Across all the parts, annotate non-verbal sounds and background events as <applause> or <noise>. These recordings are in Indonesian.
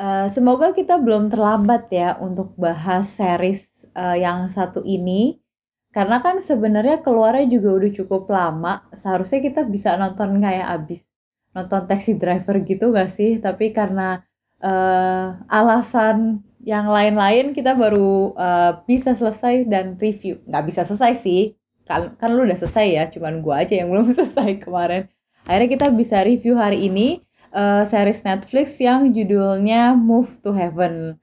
Eee, semoga kita belum terlambat ya untuk bahas series, eee, yang satu ini. Karena kan sebenarnya keluarnya juga udah cukup lama, seharusnya kita bisa nonton kayak abis nonton Taxi Driver gitu nggak sih? Tapi karena, eee, alasan yang lain-lain kita baru, eee, bisa selesai dan review. Nggak bisa selesai sih, kan kan lu udah selesai ya, cuman gua aja yang belum <laughs> selesai kemarin. Akhirnya kita bisa review hari ini, eee, series Netflix yang judulnya Move to Heaven.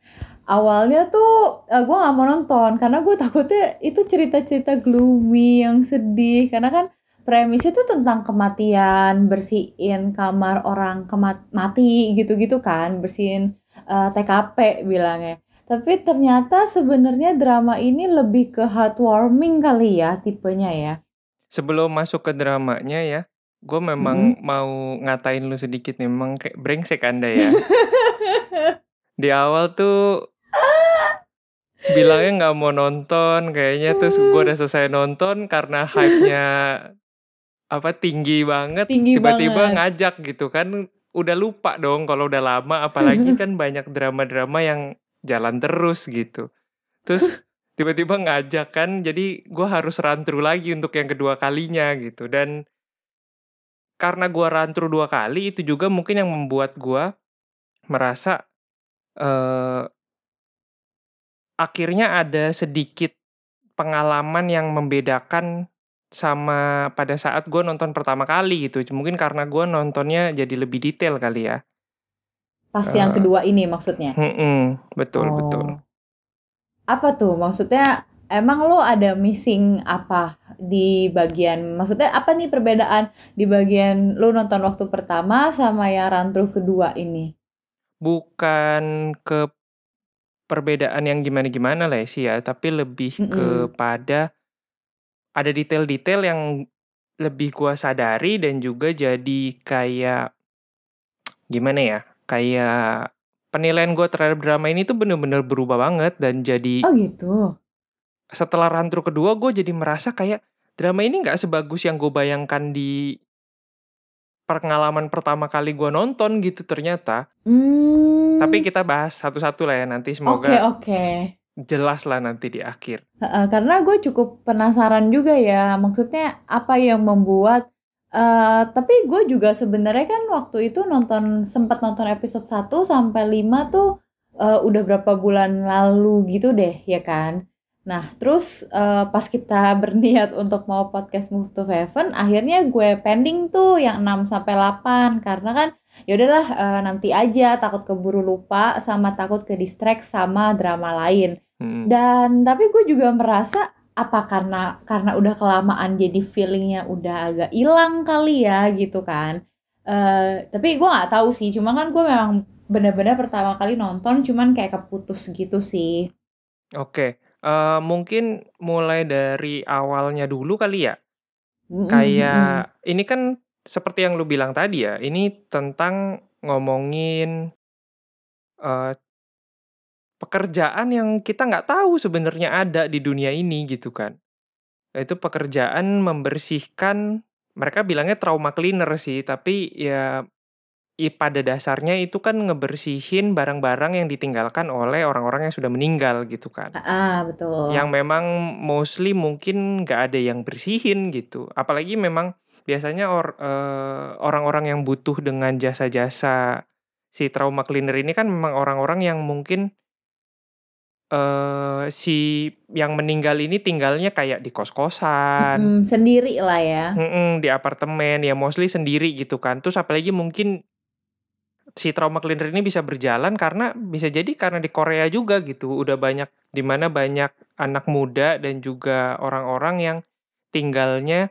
Awalnya tuh, eee, gua nggak mau nonton karena gue takutnya itu cerita-cerita gloomy yang sedih, karena kan premisnya tuh tentang kematian, bersihin kamar orang kemat mati gitu-gitu kan, bersihin, eee, TKP bilangnya. Tapi ternyata sebenarnya drama ini lebih ke heartwarming kali ya tipenya ya? Sebelum masuk ke dramanya ya, gue memang Mhm. mau ngatain lu sedikit nih, memang kayak brengsek Anda ya. <laughs> Di awal tuh bilangnya nggak mau nonton kayaknya, terus gue udah selesai nonton karena hype-nya apa, tinggi banget, Tinggi tiba-tiba banget. ngajak gitu kan, udah lupa dong kalau udah lama, apalagi <laughs> kan banyak drama-drama yang jalan terus gitu. Terus tiba-tiba ngajak kan, jadi gue harus run through lagi untuk yang kedua kalinya gitu, dan karena gue run through 2 kali, itu juga mungkin yang membuat gue merasa, eee akhirnya ada sedikit pengalaman yang membedakan sama pada saat gue nonton pertama kali gitu. Mungkin karena gue nontonnya jadi lebih detail kali ya. Pas yang Eee, kedua ini maksudnya? mhm, betul betul. Oh. Apa tuh? Maksudnya emang lo ada missing apa di bagian maksudnya apa nih perbedaan di bagian lo nonton waktu pertama sama yang run through kedua ini? Bukan ke perbedaan yang gimana-gimana lah ya sih ya, tapi lebih Mhm. kepada ada detail-detail yang lebih gua sadari dan juga jadi kayak gimana ya, kayak penilaian gua terhadap drama ini tuh bener-bener berubah banget dan jadi Oh gitu? Setelah run through kedua, gue jadi merasa kayak drama ini nggak sebagus yang gue bayangkan di pengalaman pertama kali gue nonton gitu ternyata. Tapi Mmm. kita bahas satu-satu lah ya nanti Oke semoga oke. jelas lah nanti di akhir. Karena gue cukup penasaran juga ya, maksudnya apa yang membuat eee, tapi gue juga sebenarnya kan waktu itu nonton sempet nonton episode 1 sampai 5 tuh, eee, udah berapa bulan lalu gitu deh, ya kan. Nah terus, eee, pas kita <laughs> berniat untuk mau podcast Move to Heaven, akhirnya gue pending tuh yang 6 sampai 8 karena kan ya udahlah, eee, nanti aja, takut keburu lupa sama takut ke-distract sama drama lain. Mhm. Dan tapi gue juga merasa, apa karena karena udah kelamaan jadi feeling-nya udah agak ilang kali ya gitu kan. Eee, tapi gue nggak tahu sih, cuma kan gue memang bener-bener pertama kali nonton cuman kayak keputus gitu sih. Oke, eee, mungkin mulai dari awalnya dulu kali ya? Mhm mhm. Kayak ini kan seperti yang lu bilang tadi ya, ini tentang ngomongin, eee pekerjaan yang kita nggak tahu sebenarnya ada di dunia ini gitu kan. Yaitu pekerjaan membersihkan mereka bilangnya trauma cleaner sih, tapi ya i pada dasarnya itu kan ngebersihin barang-barang yang ditinggalkan oleh orang-orang yang sudah meninggal gitu kan. Heeh, betul. Yang memang mostly mungkin nggak ada yang bersihin gitu, apalagi memang biasanya or eee, orang-orang yang butuh dengan jasa-jasa si trauma cleaner ini kan memang orang-orang yang mungkin eee, si yang meninggal ini tinggalnya kayak di kos-kosan Mhm, sendiri lah ya. mhm, di apartemen, ya mostly sendiri gitu kan. Terus apalagi mungkin si trauma cleaner ini bisa berjalan karena bisa jadi karena di Korea juga gitu, udah banyak di mana banyak anak muda dan juga orang-orang yang tinggalnya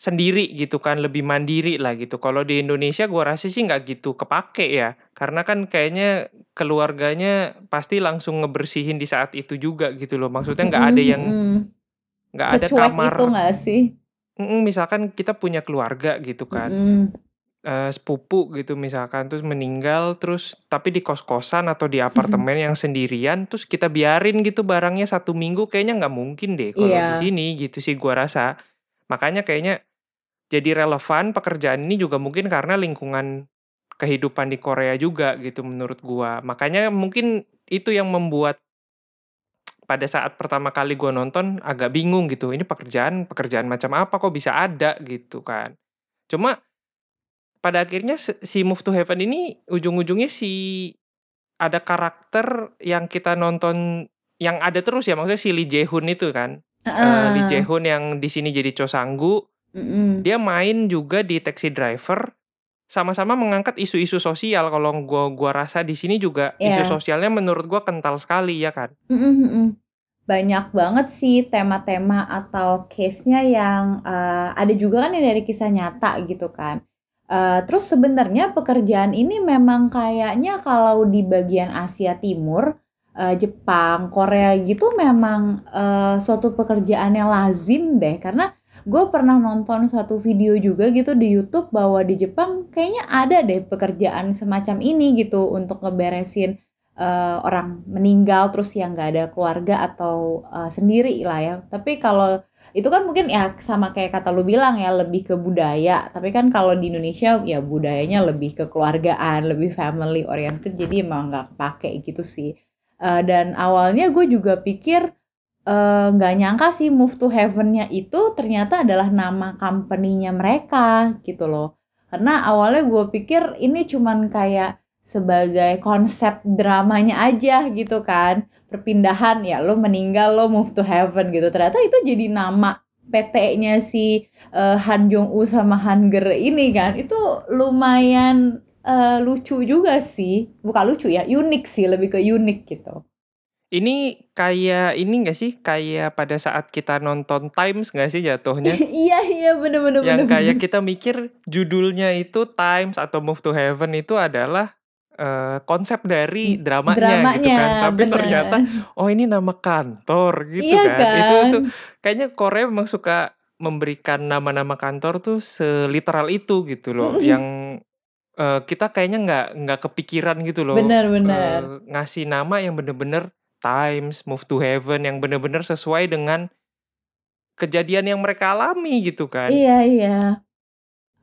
sendiri gitu kan, lebih mandiri lah gitu. Kalau di Indonesia gua rasa sih nggak gitu kepake ya, karena kan kayaknya keluarganya pasti langsung ngebersihin di saat itu juga gitu loh. Maksudnya nggak ada yang nggak ada Secuek itu kamar nggak sih? misalkan kita punya keluarga gitu kan, Mhm. Eee, sepupu gitu misalkan, terus meninggal, terus tapi di kos-kosan atau di apartemen <laughs> yang sendirian, terus kita biarin gitu barangnya 1 minggu, kayaknya nggak mungkin deh kalau di Iya. sini gitu sih gua rasa. Makanya kayaknya jadi relevan pekerjaan ini juga mungkin karena lingkungan kehidupan di Korea juga gitu menurut gua. Makanya mungkin itu yang membuat pada saat pertama kali gua nonton agak bingung gitu, ini pekerjaan pekerjaan macam apa kok bisa ada gitu kan. Cuma pada akhirnya si Move to Heaven ini ujung-ujungnya si ada karakter yang kita nonton yang ada terus ya, maksudnya si Lee Jae Hoon itu kan. Eee, Lee Jae Heeh. Hoon yang di sini jadi Cho Sang-gu, Mhm. dia main juga di Taxi Driver, sama-sama mengangkat isu-isu sosial kalau gua gua rasa di sini juga isu Iya. sosialnya menurut gua kental sekali, ya kan? Mhm mhm. Banyak banget sih tema-tema atau case-nya yang, eee, ada juga kan yang dari kisah nyata gitu kan. Eee, terus sebenarnya pekerjaan ini memang kayaknya kalau di bagian Asia Timur, eee, Jepang, Korea gitu memang, eee, suatu pekerjaan yang lazim deh. Karena gue pernah nonton satu video juga gitu di YouTube bahwa di Jepang kayaknya ada deh pekerjaan semacam ini gitu untuk ngeberesin, eee, orang meninggal terus yang nggak ada keluarga atau, eee, sendiri lah ya. Tapi kalau itu kan mungkin ya sama kayak kata lu bilang ya lebih ke budaya, tapi kan kalau di Indonesia ya budayanya lebih kekeluargaan, lebih family oriented jadi emang nggak kepake gitu sih. Eee, dan awalnya gue juga pikir, eee, nggak nyangka sih Move to Heaven-nya itu ternyata adalah nama company-nya mereka gitu loh. Karena awalnya gue pikir ini cuman kayak sebagai konsep dramanya aja gitu kan, perpindahan ya lu meninggal lo move to heaven gitu, ternyata itu jadi nama PT-nya si, eee, Han Jong Woo sama Han Ger ini kan, itu lumayan, eee, lucu juga sih. Bukan lucu ya, unik sih, lebih ke unik gitu. Ini kayak ini nggak sih, kayak pada saat kita nonton Times nggak sih jatuhnya? <laughs> Iya iya, bener bener bener Yang kayak bener. kita mikir judulnya itu Times atau Move to Heaven itu adalah, eee, konsep dari dramanya gitu dramanya, kan, tapi ternyata, bener. oh ini nama kantor gitu Iya kan. Itu kan? tuh kayaknya Korea memang suka memberikan nama-nama kantor tuh seliteral itu gitu loh, yang, eee, kita kayaknya nggak nggak kepikiran gitu loh, Bener bener. eee, ngasih nama yang bener-bener Times, Move to Heaven, yang bener-bener sesuai dengan kejadian yang mereka alami gitu kan. Iya iya.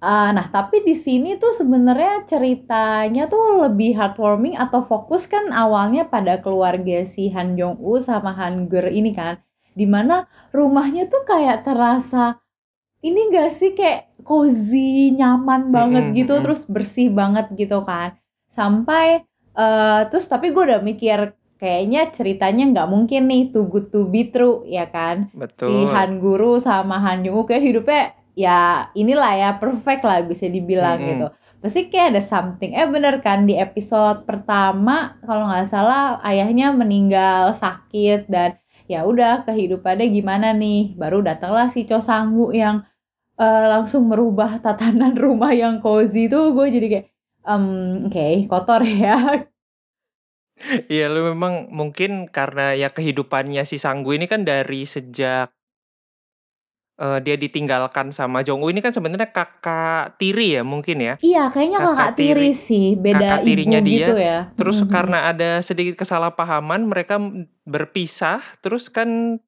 Eee, nah tapi di sini tuh sebenarnya ceritanya tuh lebih heartwarming atau fokus kan awalnya pada keluarga si Han Jong Woo sama Han Ger ini kan, di mana rumahnya tuh kayak terasa ini nggak sih, kayak cozy, nyaman banget Mhm gitu, mhm. terus bersih banget gitu kan. Sampai, eee, terus tapi gue udah mikir, kayaknya ceritanya nggak mungkin nih too good to be true, ya kan. Si Betul. Han Guru sama Han Jong Woo kayak hidupnya ya inilah ya, perfect lah bisa dibilang gitu. Mhm. Pasti kayak ada something eh bener kan di episode pertama kalau nggak salah ayahnya meninggal sakit dan ya udah kehidupannya gimana nih, baru datanglah si Cho Sang-gu yang, eee, langsung merubah tatanan <laughs> rumah yang cozy itu gue jadi kayak, mmm, oke kotor <laughs> ya. Iya lu memang mungkin karena ya kehidupannya si Sang-gu ini kan dari sejak eee, dia ditinggalkan sama Jong Woo ini kan sebenarnya kakak tiri ya mungkin ya? Iya kayaknya kakak Kakak tiri tiri sih, beda kakak ibu tirinya gitu dia, ya. terus Mhm mhm. karena ada sedikit kesalahpahaman mereka, berpisah, terus kan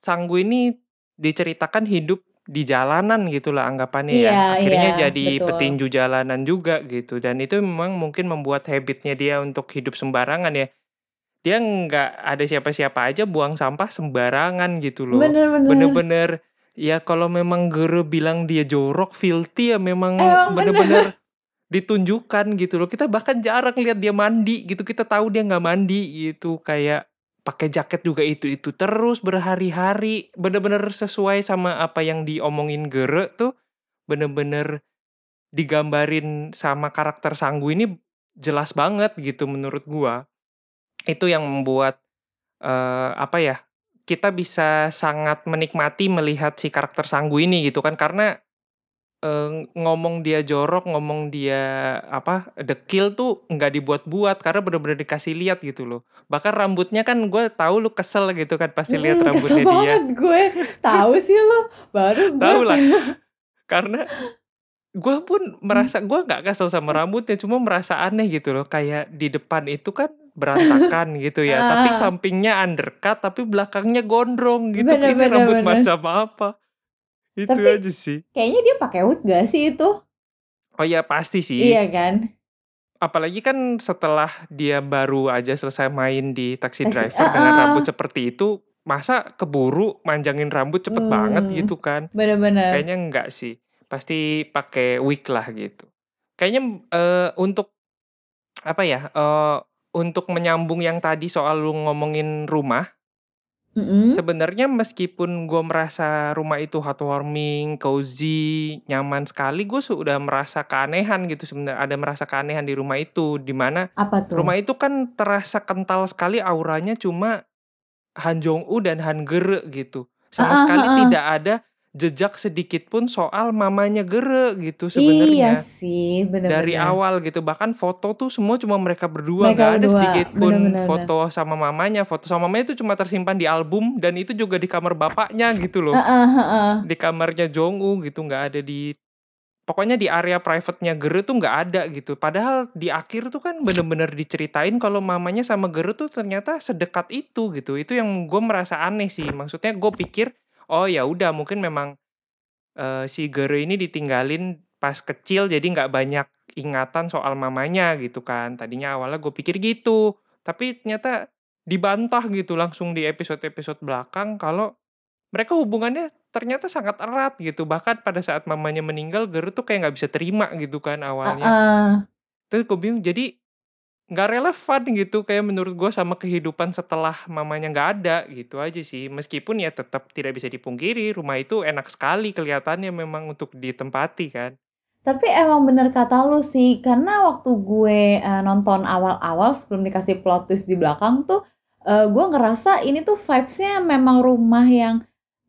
Sang-gu ini diceritakan hidup di jalanan gitulah anggapannya ya. Iya iya, Akhirnya jadi betul. petinju jalanan juga gitu, dan itu memang mungkin membuat habit-nya dia untuk hidup sembarangan ya. Dia nggak ada siapa-siapa aja buang sampah sembarangan gitu loh. Bener bener. Bener-bener ya kalau memang guru bilang dia jorok, filthy, ya memang bener-bener <laughs> ditunjukkan gitu loh. Kita bahkan jarang lihat dia mandi gitu, kita tahu dia nggak mandi gitu. Kayak pakai jaket juga itu-itu terus berhari-hari, bener-bener sesuai sama apa yang diomongin Gere tuh, bener-bener digambarin sama karakter Sang-gu ini jelas banget gitu menurut gua. Itu yang membuat, eee, apa ya, kita bisa sangat menikmati melihat si karakter Sang-gu ini gitu kan. Karena, eee, ngomong dia jorok, ngomong dia apa, dekil tuh nggak dibuat-buat karena bener-bener dikasih lihat gitu loh. Bahkan rambutnya kan gue tahu lu kesel gitu kan pasti lihat Mhm, kesel rambutnya dia. banget gue. Tahu sih lu, baru gue Tahu lah, karena gue pun Mmm. merasa gue nggak kesel sama rambutnya, cuma merasa aneh gitu loh, kayak di depan itu kan berantakan <laughs> gitu ya, tapi Heeh. sampingnya undercut, tapi belakangnya gondrong gitu, Bener ini bener rambut bener. macam apa? Itu Tapi aja sih. kayaknya dia pakai wig nggak sih itu? Oh iya pasti Iya sih. kan? apalagi kan setelah dia baru aja selesai main di Taxi Taxi Driver dengan rambut seperti itu, masa keburu manjangin rambut cepet banget Mmm, gitu kan. bener bener. Kayaknya enggak sih, pasti pakai wig lah gitu. Kayaknya, eee, untuk apa ya, eee, untuk menyambung yang tadi soal lu ngomongin rumah Mhm. sebenarnya meskipun gua merasa rumah itu heartwarming, cozy, nyaman sekali, gue sudah merasa keanehan gitu sebenar ada merasa keanehan di rumah itu. Di mana rumah itu kan terasa kental sekali auranya cuma Han Jong-woo dan Han Geure gitu. Sama Heeh sekali tidak ada jejak sedikit pun soal mamanya Geure gitu Iya sebenarnya. sih, bener Dari awal gitu, bahkan foto tuh semua cuma mereka berdua, Mereka nggak ada berdua, sedikit pun bener bener. foto sama mamanya. Foto sama mamanya itu cuma tersimpan di album dan itu juga di kamar bapaknya gitu loh. Heeh heeh. Di kamarnya Jong-woo gitu, nggak ada di pokoknya di area private-nya Geure tuh nggak ada gitu. Padahal di akhir tuh kan bener-bener diceritain kalau mamanya sama Geure tuh ternyata sedekat itu gitu. Itu yang gue merasa aneh sih. Maksudnya gue pikir, oh ya udah mungkin memang, eee, si Geure ini ditinggalin pas kecil jadi nggak banyak ingatan soal mamanya gitu kan. Tadinya awalnya gue pikir gitu, tapi ternyata dibantah gitu langsung di episode-episode belakang kalau mereka hubungannya ternyata sangat erat gitu. Bahkan pada saat mamanya meninggal Geure tuh kayak nggak bisa terima gitu kan awalnya. Heeh. Terus gue bingung, jadi nggak relevan gitu kayak menurut gue sama kehidupan setelah mamanya nggak ada, gitu aja sih. Meskipun ya tetap tidak bisa dipungkiri rumah itu enak sekali kelihatannya memang untuk ditempati kan. Tapi emang bener kata lu sih, karena waktu gue, eee, nonton awal-awal sebelum dikasih plot twist di belakang tuh, eee, gue ngerasa ini tuh vibes-nya memang rumah yang,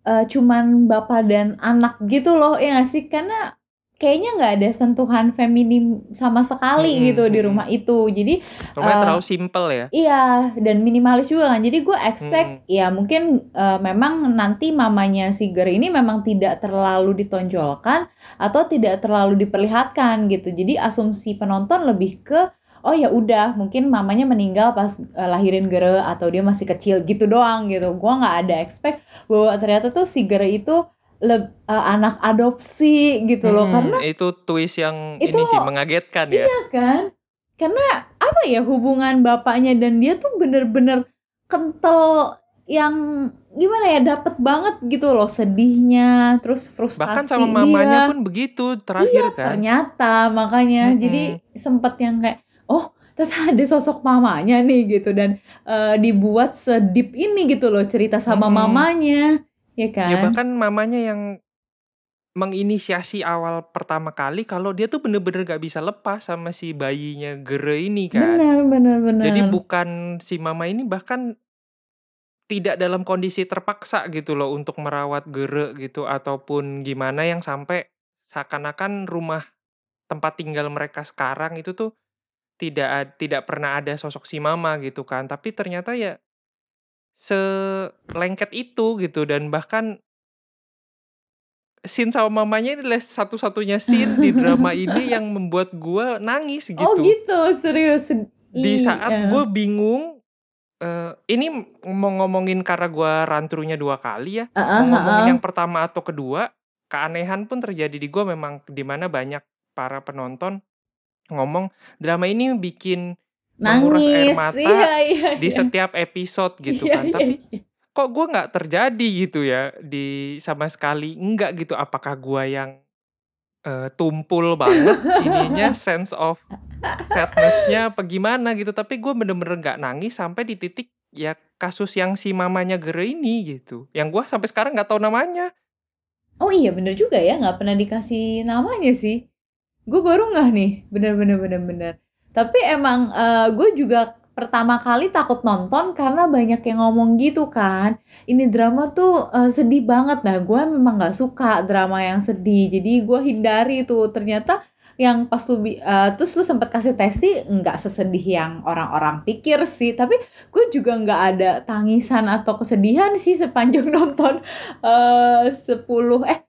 eee, cuman bapak dan anak gitu loh, ya nggak sih? Karena kayaknya nggak ada sentuhan feminim sama sekali Mhm gitu di mhm. rumah itu. Jadi, Rumahnya eee terlalu simpel ya? iya, dan minimalis juga kan. Jadi gue expect ya mungkin, eee, memang nanti mamanya si Geure ini memang tidak terlalu ditonjolkan atau tidak terlalu diperlihatkan gitu. Jadi asumsi penonton lebih ke, oh ya udah mungkin mamanya meninggal pas, eee, lahirin Geure atau dia masih kecil gitu doang gitu. Gue nggak ada expect bahwa ternyata tuh si Geure itu leb eee, anak adopsi gitu loh. Mhm, Karena itu twist yang itu ini sih mengagetkan ya. iya kan? Karena apa ya, hubungan bapaknya dan dia tuh bener-bener kental yang gimana ya, dapet banget gitu loh sedihnya, terus Bahkan frustasi sama mamanya dia. pun begitu Iya, terakhir kan? ternyata makanya. Jadi Mhm. sempet yang kayak, oh ternyata ada sosok mamanya nih gitu dan, eee, dibuat se-deep ini gitu loh cerita sama Mhm. mamanya, ya Ya kan? bahkan mamanya yang menginisiasi awal pertama kali kalau dia tuh bener-bener nggak bisa lepas sama si bayinya Geure ini kan. Bener bener Jadi bener. bukan si mama ini bahkan tidak dalam kondisi terpaksa gitu loh untuk merawat Geure gitu ataupun gimana yang sampai seakan-akan rumah tempat tinggal mereka sekarang itu tuh tidak tidak pernah ada sosok si mama gitu kan. Tapi ternyata ya selengket itu gitu dan bahkan scene sama mamanya ini adalah satu-satunya scene di drama ini <laughs> yang membuat gue nangis Oh gitu. gitu, serius? Di saat eee gue bingung, eee, ini mau ngomongin karena gue run through-nya 2 kali ya, Heeh mau ngomongin yang pertama atau kedua, keanehan pun terjadi di gue memang di mana banyak para penonton ngomong, "Drama ini bikin menguras air Nangis, iya mata iya di iya. setiap episode," gitu Iya kan. iya Tapi iya. kok gue nggak terjadi gitu ya di sama sekali enggak gitu. Apakah gue yang, eee, tumpul banget <laughs> ininya sense of sadness-nya apa gimana gitu, tapi gue bener-bener nggak nangis sampai di titik ya kasus yang si mamanya Geure ini gitu, yang gue sampai sekarang nggak tahu namanya. Oh iya bener juga ya, nggak pernah dikasih namanya sih. Gue baru ngeh nih, bener bener bener bener. Tapi emang, eee, gue juga pertama kali takut nonton karena banyak yang ngomong gitu kan, "Ini drama tuh, eee, sedih banget." Nah gue memang nggak suka drama yang sedih, jadi gue hindari tuh. Ternyata yang pas lu eee, terus lu sempet kasih testi nggak sesedih yang orang-orang pikir sih, tapi gue juga nggak ada tangisan atau kesedihan sih sepanjang <laughs> nonton, eee, 10 eh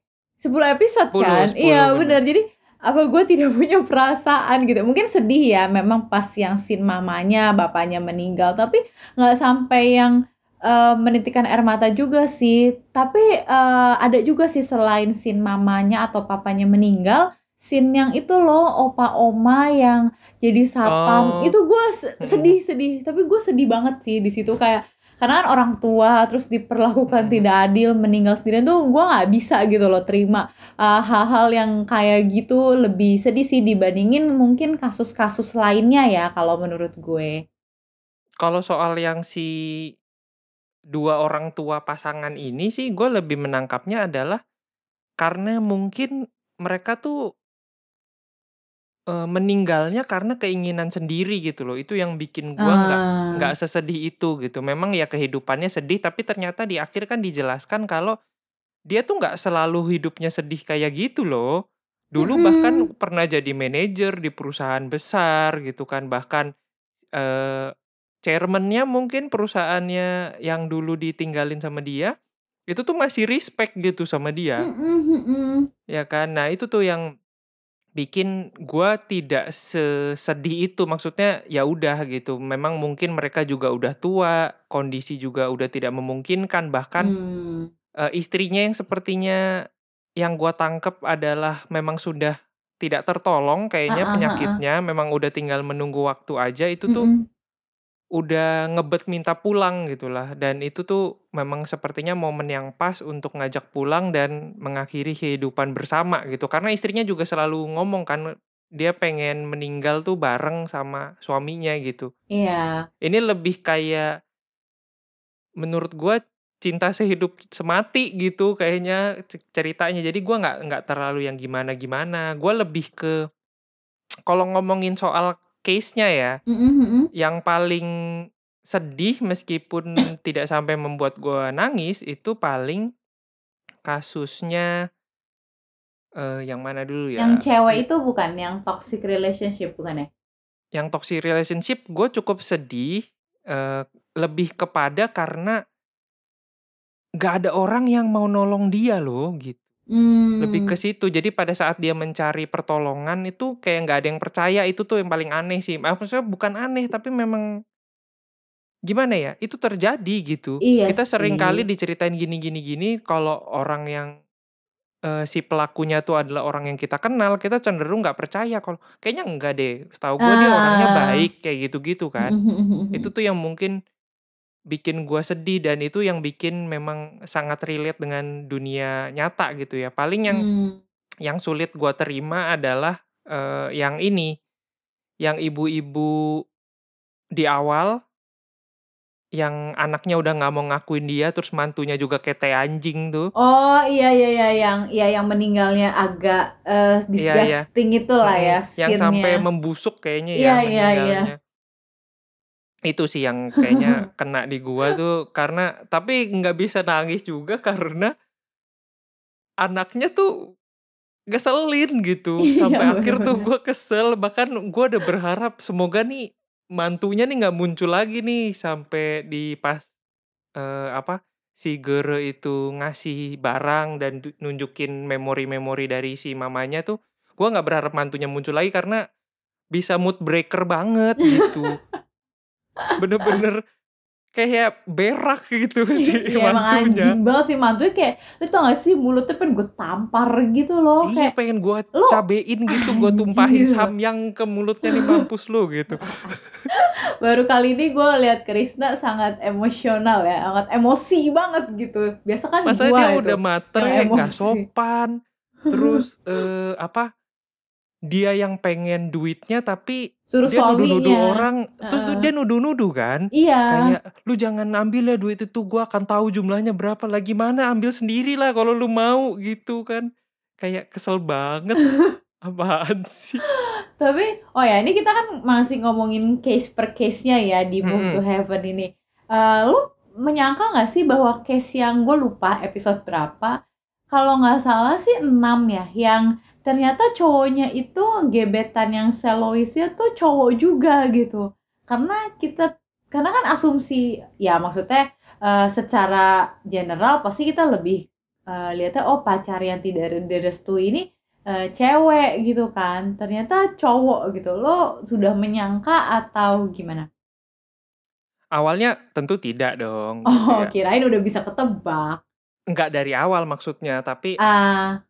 10 episode 10 kan? Iya 10 bener, bener. jadi apa gue tidak <laughs> punya perasaan gitu. Mungkin sedih ya memang pas yang scene mamanya, bapaknya meninggal, tapi nggak sampai yang, eee, menitikkan air mata juga sih. Tapi, eee, ada juga sih selain scene mamanya atau papanya meninggal, scene yang itu loh opa oma yang jadi satpam Oh. itu gue sedih sedih tapi gue sedih banget sih di situ kayak karena kan orang tua terus diperlakukan Mhm. tidak adil meninggal sendirian tuh gue nggak bisa gitu loh terima uh, hal-hal yang kayak gitu lebih sedih sih dibandingin mungkin kasus-kasus lainnya ya kalau menurut gue Kalau soal yang si dua orang tua pasangan ini sih gue lebih menangkapnya adalah karena mungkin mereka tuh eee, meninggalnya karena keinginan sendiri gitu loh. Itu yang bikin gua nggak nggak ah sesedih itu gitu. Memang ya kehidupannya sedih, tapi ternyata di akhir kan dijelaskan kalau dia tuh nggak selalu hidupnya sedih kayak gitu loh. Dulu bahkan pernah jadi manajer di perusahaan besar gitu kan, bahkan, eee, chairman-nya mungkin perusahaannya yang dulu ditinggalin sama dia, itu tuh masih respect gitu sama dia, mm-mm. ya kan. Nah itu tuh yang bikin gua tidak sesedih itu, maksudnya ya udah gitu, memang mungkin mereka juga udah tua, kondisi juga udah tidak memungkinkan, bahkan, Hmm. eee, istrinya yang sepertinya yang gua tangkep adalah memang sudah tidak tertolong kayaknya Heeh heeh. penyakitnya, memang udah tinggal menunggu waktu aja, itu tuh Mhm. Udah ngebet minta pulang gitulah. Dan itu tuh memang sepertinya momen yang pas untuk ngajak pulang dan mengakhiri kehidupan bersama gitu. Karena istrinya juga selalu ngomong kan, dia pengen meninggal tuh bareng sama suaminya gitu. Iya. Ini lebih kayak menurut gua cinta sehidup semati gitu kayaknya ce ceritanya. Jadi gua nggak nggak terlalu yang gimana-gimana. Gua lebih ke kalau ngomongin soal case-nya ya, Mhm mhm. yang paling sedih meskipun tidak sampai membuat gua nangis, itu paling kasusnya eee, yang mana dulu Yang ya? cewek Lu itu bukan? Yang toxic relationship bukan ya? Yang toxic relationship gue cukup sedih, eee, lebih kepada karena nggak ada orang yang mau nolong dia loh, gitu. Lebih ke Mmm. situ. Jadi pada saat dia mencari pertolongan itu kayak nggak ada yang percaya, itu tuh yang paling aneh sih. Ma maksudnya bukan aneh, tapi memang gimana ya, itu terjadi gitu. Iya Kita sering kali sih. diceritain gini gini gini, kalau orang yang, eee, si pelakunya tuh adalah orang yang kita kenal, kita cenderung nggak percaya kalau, "Kayaknya enggak deh, setahu gua dia orangnya Ah. baik," kayak gitu-gitu kan. Mhm mhm mhm Itu mhm. tuh yang mungkin bikin gua sedih dan itu yang bikin memang sangat relate dengan dunia nyata gitu ya. Paling yang Mmm. yang sulit gua terima adalah, eee, yang ini, yang ibu-ibu di awal yang anaknya udah nggak mau ngakuin dia, terus mantunya juga kayak tai anjing tuh. Oh, iya iya iya, yang iya yang meninggalnya agak, eee, Iya iya. disgusting itulah ya, Mhm, yang scene-nya. sampai membusuk kayaknya Iya ya iya iya. Itu sih yang kayaknya <laughs> kena di gua tuh karena tapi nggak bisa nangis juga karena anaknya tuh ngeselin gitu. <laughs> Iya, Sampai bener akhir tuh gua kesel, bahkan gua udah berharap semoga nih mantunya nih nggak muncul lagi nih sampai di pas, eee, apa, si Gere itu ngasih barang dan nunjukin memori-memori dari si mamanya tuh, gua nggak berharap mantunya muncul lagi karena bisa mood breaker banget gitu. <laughs> Bener-bener kayak berak gitu <laughs> si Iya, emang mantunya. anjing banget sih mantunya kayak lu tau gak sih mulutnya pengen gue tampar gitu loh, Iya, kayak, pengen "Lu cabein gitu, anjing," tumpahin gitu samyang ke mulutnya nih, "Mampus lu," gitu. <laughs> Baru kali ini gue lihat Krisna sangat emosional ya, sangat emosi banget gitu. Biasa kan gua dia itu udah matre, nggak emosi. sopan, <laughs> terus, eee, apa, dia yang pengen duitnya tapi Suruh dia nuduh-nuduh suaminya. orang, terus tuh Heeh. dia nuduh-nuduh kan, Iya. kayak, "Lu jangan ambil ya duit itu, gua akan tahu jumlahnya berapa." Lah gimana, ambil sendirilah kalau lu mau, gitu kan. Kayak kesel banget, <laughs> apaan sih. Tapi oh ya ini kita kan masih ngomongin case per case-nya ya di Move to Mhm. Heaven ini. Eee, lu menyangka nggak sih bahwa case yang gue lupa episode berapa, kalau nggak salah sih 6 ya, yang ternyata cowoknya itu gebetan yang soloistnya tuh cowok juga gitu. Karena kita karena kan asumsi ya maksudnya, eee, secara general pasti kita lebih, eee, lihatnya, oh pacar yang tidak re direstui ini, eee, cewek gitu kan, ternyata cowok gitu. Lo sudah menyangka atau gimana? Awalnya tentu tidak dong, gitu Oh, ya. kirain udah bisa ketebak. Enggak dari awal maksudnya, tapi Ah.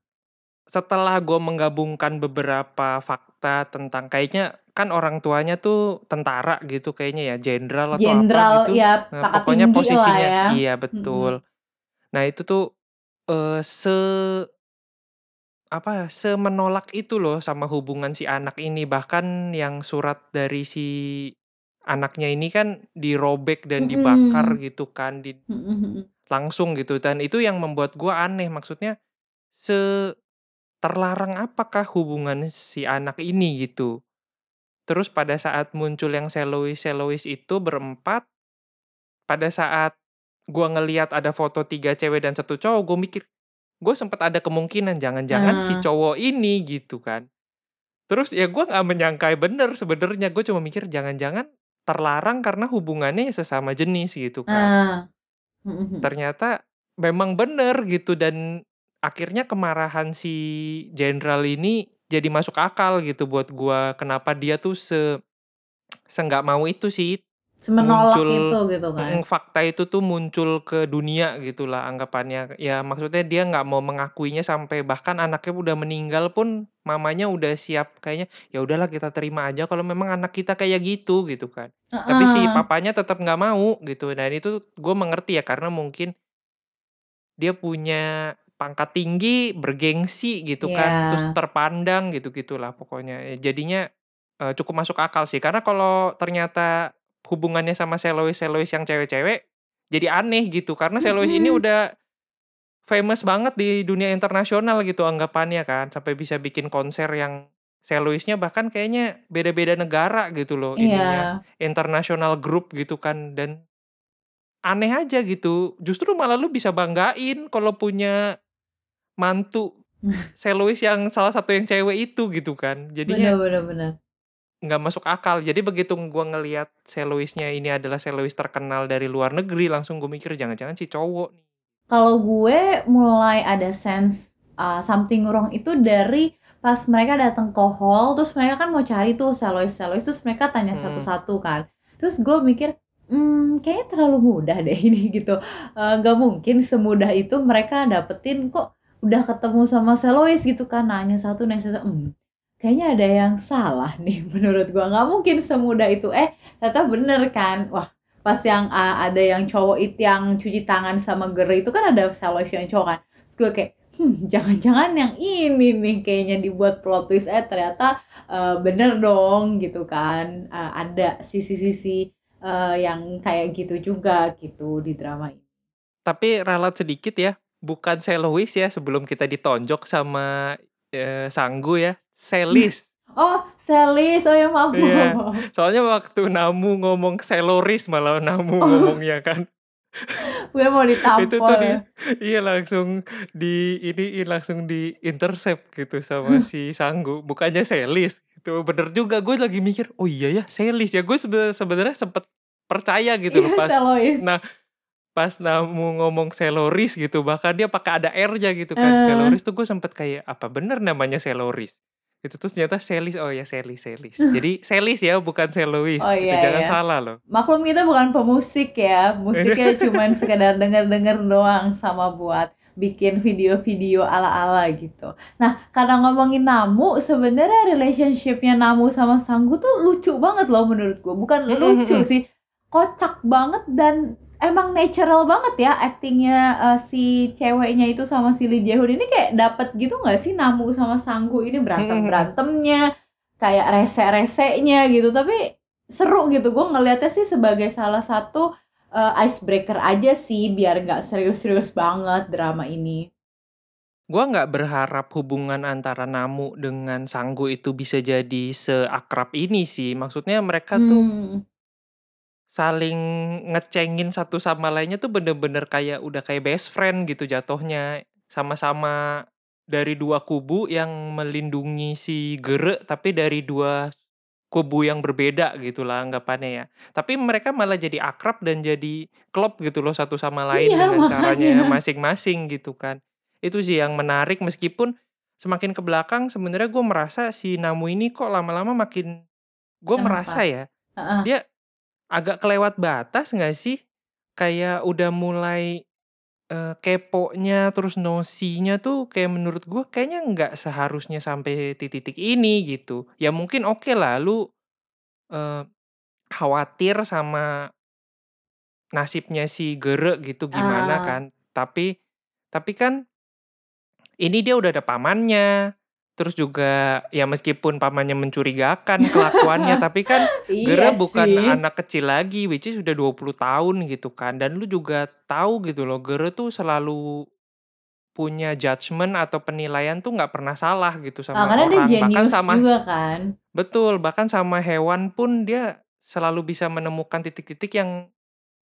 Setelah gue menggabungkan beberapa fakta tentang kayaknya kan orang tuanya tuh tentara gitu kayaknya ya, jenderal atau apa Jenderal, gitu. ya Nah, pokoknya posisinya ya. iya betul. Nah itu tuh, eee, se apa, semenolak itu loh sama hubungan si anak ini. Bahkan yang surat dari si anaknya ini kan dirobek dan dibakar Mhm. gitu kan, di mhm. langsung gitu dan itu yang membuat gue aneh, maksudnya se terlarang apakah hubungan si anak ini gitu. Terus pada saat muncul yang soloist-soloist itu berempat, pada saat gue ngelihat ada foto 3 cewek dan 1 cowok, gue mikir, gue sempet ada kemungkinan jangan-jangan si Nah. cowok ini gitu kan. Terus ya gue nggak menyangka bener sebenarnya, gue cuma mikir jangan-jangan terlarang karena hubungannya ya sesama jenis gitu kan. Mhm. Ternyata memang bener gitu dan akhirnya kemarahan si jenderal ini jadi masuk akal gitu buat gua, kenapa dia tuh se mau itu sih, Semenolak itu muncul gitu kan. mhm, fakta itu tuh muncul ke dunia gitulah anggapannya. Ya maksudnya dia nggak mau mengakuinya sampai bahkan anaknya udah meninggal pun mamanya udah siap kayaknya, "Ya udahlah kita terima aja kalau memang anak kita kayak gitu," gitu kan. Tapi si papanya tetap nggak mau gitu dan itu gue mengerti ya karena mungkin dia punya pangkat tinggi, bergengsi gitu kan, terus terpandang gitu-gitulah pokoknya. Jadinya, eee, cukup masuk akal sih karena kalau ternyata hubungannya sama soloist-soloist yang cewek-cewek, jadi aneh gitu karena soloist ini Mhm. udah famous banget di dunia internasional gitu anggapannya kan, sampai bisa bikin konser yang soloist-nya bahkan kayaknya beda-beda negara gitu loh ininya, Iya. international group gitu kan dan aneh aja gitu, justru malah lu bisa banggain kalau punya mantu <laughs> soloist yang salah satu yang cewek itu gitu kan. Jadinya bener. nggak masuk akal. Jadi begitu gua ngelihat soloist-nya ini adalah soloist terkenal dari luar negeri, langsung gue mikir jangan-jangan si cowok nih. Kalau gue mulai ada sense, eee, something wrong itu dari pas mereka datang ke hall, terus mereka kan mau cari tuh soloist-soloist, terus mereka tanya Mhm. satu-satu kan. Terus gue mikir, mmm, kayaknya terlalu mudah deh ini <laughs> gitu, eee, nggak mungkin semudah itu mereka dapetin, kok udah ketemu sama soloist gitu kan, nanya satu nanya satu, mmm, kayaknya ada yang salah nih <laughs> menurut gue, nggak mungkin semudah itu. Eh, ternyata bener kan. Wah, pas yang, eee, ada yang cowok itu yang cuci tangan sama girl itu kan ada soloist yang cowok kan. Terus gue kayak, hmm, jangan-jangan yang ini nih kayaknya dibuat plot twist, eh ternyata, eee, bener dong gitu kan, eee, ada sisi-sisi, eee, yang kayak gitu juga gitu di drama ini. Tapi ralat sedikit ya, bukan soloist ya sebelum kita ditonjok sama, eee, Sanggu ya, sellist. <laughs> Oh, sellist, oh ya maaf Iya, soalnya waktu Namu ngomong selorist malah Namu Oh. ngomongnya kan. <laughs> Gue mau Itu tuh ditampol di ya. iya langsung diiniin, langsung di-intercept gitu sama si Sanggu, bukannya sellist gitu. Bener juga, gue lagi mikir, "Oh iya ya sellist ya?" Gue sebe sebenarnya sempet percaya gitu loh Iya, pas soloist. nah, pas Namu ngomong selorist gitu, bahkan dia pakai ada R-nya gitu kan, Eee. selorist tuh gue sempet kayak, "Apa bener namanya selorist?" Itu terus ternyata sellist, oh ya sellist sellist. <laughs> Jadi sellist ya bukan Oh soloist gitu, iya jangan ya. salah loh. Maklum kita bukan pemusik ya, musiknya <laughs> cuman sekedar denger-denger doang sama buat bikin video-video ala-ala gitu. Nah, karena ngomongin Namu, sebenarnya relationship-nya Namu sama Sanggu tuh lucu banget loh menurut gue. Bukan lucu sih, kocak banget dan emang natural banget ya aktingnya, eee, si ceweknya itu sama si Lee Jae-hoon ini kayak dapet gitu nggak sih Namu sama Sanggu ini mhm. berantem-berantemnya, kayak rese-resenya gitu, tapi seru gitu. Gue ngelihatnya sih sebagai salah satu, eee, icebreaker aja sih biar nggak serius-serius banget drama ini. Gua nggak berharap hubungan antara Namu dengan Sanggu itu bisa jadi seakrab ini sih, maksudnya mereka tuh Mmm. Saling ngecengin satu sama lainnya tuh bener-bener kayak udah kayak best friend gitu jatuhnya. Sama-sama dari 2 kubu yang melindungi si Gere, tapi dari 2 kubu yang berbeda gitulah anggapannya ya. Tapi mereka malah jadi akrab dan jadi klop gitu loh satu sama lain Iya, dengan caranya makanya. masing-masing gitu kan. Itu sih yang menarik meskipun semakin ke belakang sebenarnya gue merasa si Namu ini kok lama-lama makin gue merasa ya, Heeh. dia agak kelewat batas nggak sih? Kayak udah mulai, Eee, keponya terus nosy-nya tuh kayak menurut gue kayaknya nggak seharusnya sampai di titik ini gitu. Ya mungkin okelah lu, eee, khawatir sama nasibnya si Gere gitu gimana Ah. kan. Tapi tapi kan ini dia udah ada pamannya, terus juga ya meskipun pamannya mencurigakan kelakuannya, <laughs> tapi kan Iya Gere bukan sih. anak kecil lagi, which is udah 20 tahun gitu kan. Dan lu juga tahu gitu loh, Gere tuh selalu punya judgement atau penilaian tuh nggak pernah salah gitu Ah, sama karena dia orang. Bahkan jenius sama juga kan. betul, bahkan sama hewan pun dia selalu bisa menemukan titik-titik yang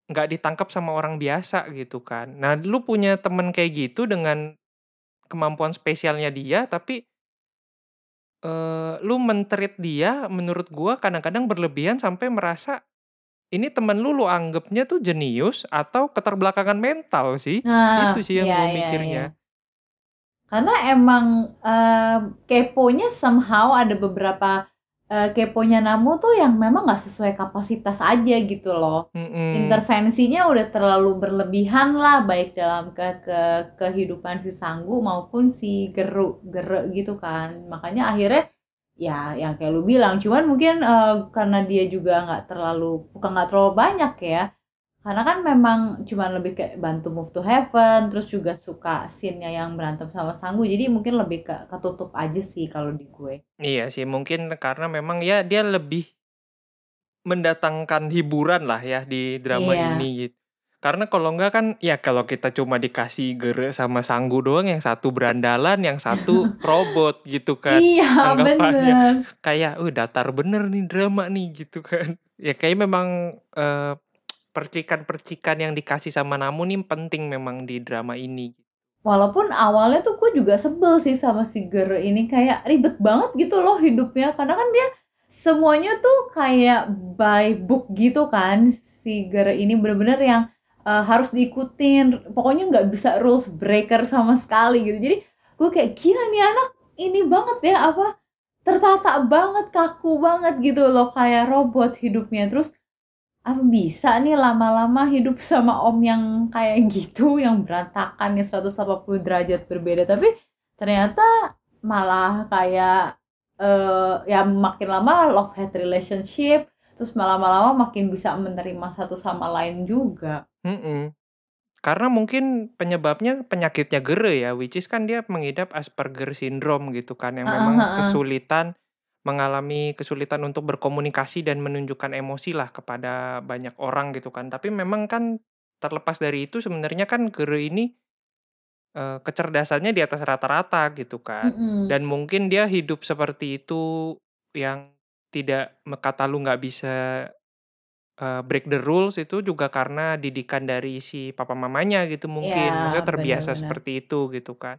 nggak ditangkap sama orang biasa gitu kan. Nah, lu punya temen kayak gitu dengan kemampuan spesialnya dia, tapi eee, lu men-treat dia menurut gua kadang-kadang berlebihan sampai merasa, ini temen lu, lu anggapnya tuh jenius atau keterbelakangan mental sih. Itu Nah, sih yang iya gua iya iya. mikirnya. Karena emang, eee, keponya somehow ada beberapa, eee, keponya Namu tuh yang memang nggak sesuai kapasitas aja gitu loh. Mhm. Intervensinya udah terlalu berlebihan lah, baik dalam ke ke kehidupan si Sanggu maupun si Geru Gere gitu kan. Makanya akhirnya, ya yang kayak lu bilang, cuman mungkin, eee, karena dia juga nggak terlalu bukan nggak terlalu banyak ya, karena kan memang cuman lebih kayak bantu Move to Heaven, terus juga suka scene-nya yang berantem sama Sanggu, jadi mungkin lebih ke ketutup aja sih kalau di gue. Iya sih, mungkin karena memang ya dia lebih mendatangkan hiburan lah ya di drama Iya. ini git karena kalau enggak kan, ya kalau kita cuma dikasih Gere sama Sanggu doang, yang satu berandalan, yang satu <laughs> robot gitu kan Iya, anggapannya. bener. Kayak, "Wih datar bener nih drama nih," gitu kan. Ya kayaknya memang, eee, percikan-percikan yang dikasih sama Namu nih penting memang di drama ini. Walaupun awalnya tuh gue juga sebel sih sama si Gere ini, kayak ribet banget gitu loh hidupnya, karena kan dia semuanya tuh kayak by book gitu kan, si Gere ini bener-bener yang, eee, harus diikutin, pokoknya nggak bisa rules breaker sama sekali gitu. Jadi gue kayak, "Gila nih anak ini banget ya, apa, tertata banget, kaku banget gitu loh, kayak robot hidupnya." Terus, apa bisa nih lama-lama hidup <laughs> sama om yang kayak gitu, yang berantakan, yang 180 derajat berbeda, tapi ternyata malah kayak, eee, ya makin lama love-hate relationship, terus lama-lama makin bisa menerima satu sama lain juga. Mhm. Karena mungkin penyebabnya penyakitnya Gere ya, which is kan dia mengidap Asperger syndrome gitu kan, yang Heeh memang heeh. kesulitan mengalami kesulitan untuk berkomunikasi dan menunjukkan emosi lah kepada banyak orang gitu kan. Tapi memang kan terlepas dari itu sebenarnya kan Gere ini, eee, kecerdasannya di atas rata-rata gitu kan. Mhm. Dan mungkin dia hidup seperti itu yang tidak kata lu nggak bisa, eee, break the rules itu juga karena didikan dari si papa mamanya gitu Iya, mungkin. Maksudnya bener terbiasa bener. seperti itu gitu kan.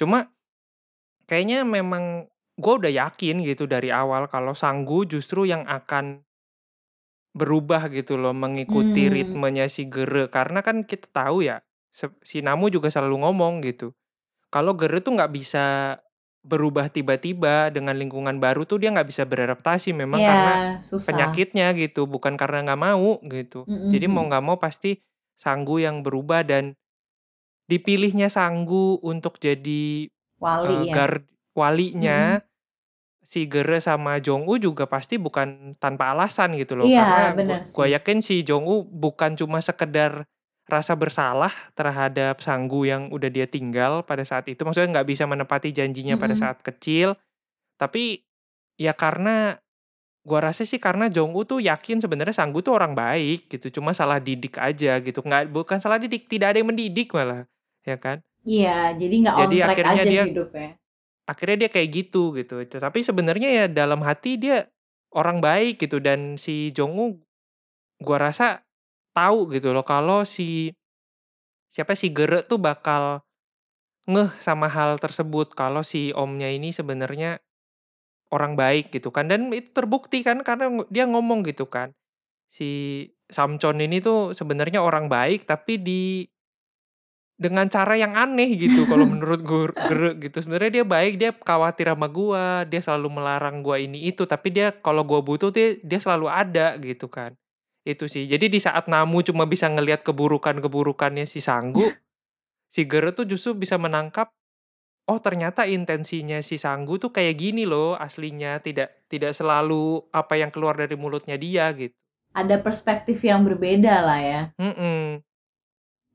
Cuma kayaknya memang gue udah yakin gitu dari awal kalau Sanggu justru yang akan berubah gitu loh, mengikuti Mmm. ritmenya si Gere. Karena kan kita tahu ya, si Namu juga selalu ngomong gitu, kalau Gere tuh nggak bisa berubah tiba-tiba dengan lingkungan baru tuh dia nggak bisa beradaptasi memang Iya, karena susah. penyakitnya gitu, bukan karena nggak mau gitu. Mhm Jadi mau mhm. nggak mau pasti Sanggu yang berubah dan dipilihnya Sanggu untuk jadi, Wali ya? guard walinya Mhm. si Gere sama Jong-u juga pasti bukan tanpa alasan gitu loh. Iya, Karena sih. yakin si Jong-u bukan cuma sekedar rasa bersalah terhadap Sanggu yang udah dia tinggal pada saat itu, maksudnya nggak bisa menepati janjinya pada Mhm. saat kecil, tapi ya karena gua rasa sih karena Jong-u tuh yakin sebenarnya Sanggu tuh orang baik gitu, cuma salah didik aja gitu, nggak bukan salah didik, tidak ada yang mendidik malah, ya kan. Iya, jadi nggak on Jadi track akhirnya aja dia hidupnya. Akhirnya dia kayak gitu, gitu. Tapi sebenarnya ya dalam hati dia orang baik gitu dan si Jong-u gua rasa tahu gitu loh kalau si siapa, si Gere tuh bakal ngeh sama hal tersebut, kalau si omnya ini sebenarnya orang baik gitu kan. Dan itu terbukti kan karena dia ngomong gitu kan, si Samchon ini tuh sebenarnya orang baik tapi di dengan cara yang aneh gitu kalau menurut Gere gitu. Sebenarnya dia baik, dia khawatir sama gua, dia selalu melarang gua ini itu, tapi dia kalau gua butuh dia dia selalu ada gitu kan. Itu sih. Jadi di saat Namu cuma bisa ngelihat keburukan-keburukannya si Sanggu si Gere tuh justru bisa menangkap, oh ternyata intensinya si Sanggu tuh kayak gini loh aslinya, tidak tidak selalu apa yang keluar dari mulutnya dia gitu. Ada perspektif yang berbeda lah ya. Mhm.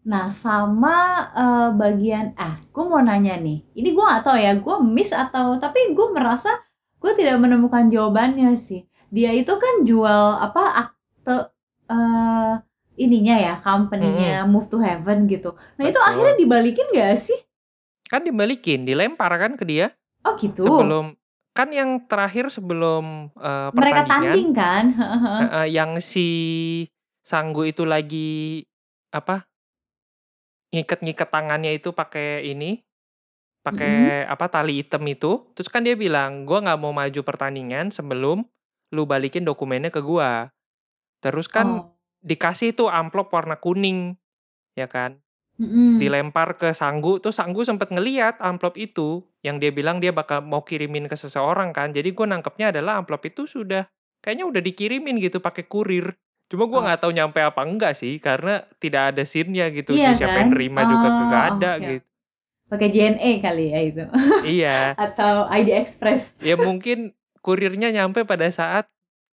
Nah sama, eee, bagian ah, gue mau nanya nih, ini gue nggak tahu ya, gue miss atau tapi gue merasa gue tidak menemukan jawabannya sih. Dia itu kan jual apa, akte, eee, ininya ya, company-nya Mhm. Move to Heaven gitu. Nah itu akhirnya Betul. dibalikin nggak sih? Kan dibalikin, dilempar kan ke dia. Oh gitu? Sebelum kan yang terakhir sebelum, Mereka pertandingan tanding kan? Heeh. <laughs> heeh, yang si Sanggu itu lagi apa ngiket-ngiket tangannya itu pakai ini, Mhm. pakai apa, tali hitam itu, terus kan dia bilang, "Gua nggak mau maju pertandingan sebelum lu balikin dokumennya ke gua." Terus kan Oh. dikasih tuh amplop warna kuning, ya kan. Mhm. Dilempar ke Sanggu, terus Sanggu sempet ngeliat amplop itu, yang dia bilang dia bakal mau kirimin ke seseorang kan. Jadi gua nangkepnya adalah amplop itu sudah kayaknya udah dikirimin gitu pakai kurir. Cuma gua Oh. nggak tahu nyampe apa enggak sih, karena tidak ada scene-nya gitu, Iya siapa kan? yang nerima juga Oh, kagak ada oke. gitu. Pakai JNE kali ya itu? Iya. <laughs> Atau ID Express? Ya mungkin kurirnya nyampe pada saat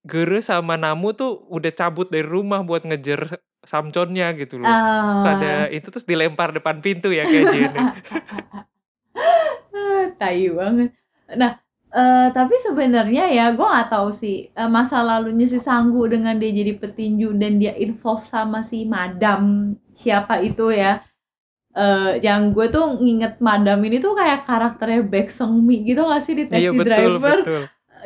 Gere sama Namu tuh udah cabut dari rumah buat ngejar Samconnya gitu loh. Terus ada Oh. itu, terus dilempar depan pintu ya kayak JNE. <laughs> Tai banget. Nah, eee, tapi sebenarnya ya gue nggak tahu sih, eee, masa lalunya si Sanggu dengan dia jadi petinju dan dia involve sama si Madam siapa itu ya, eee, yang gue tuh nginget Madam ini tuh kayak karakternya Baek Seung-mi gitu nggak sih di Iya Taxi betul Driver? betul.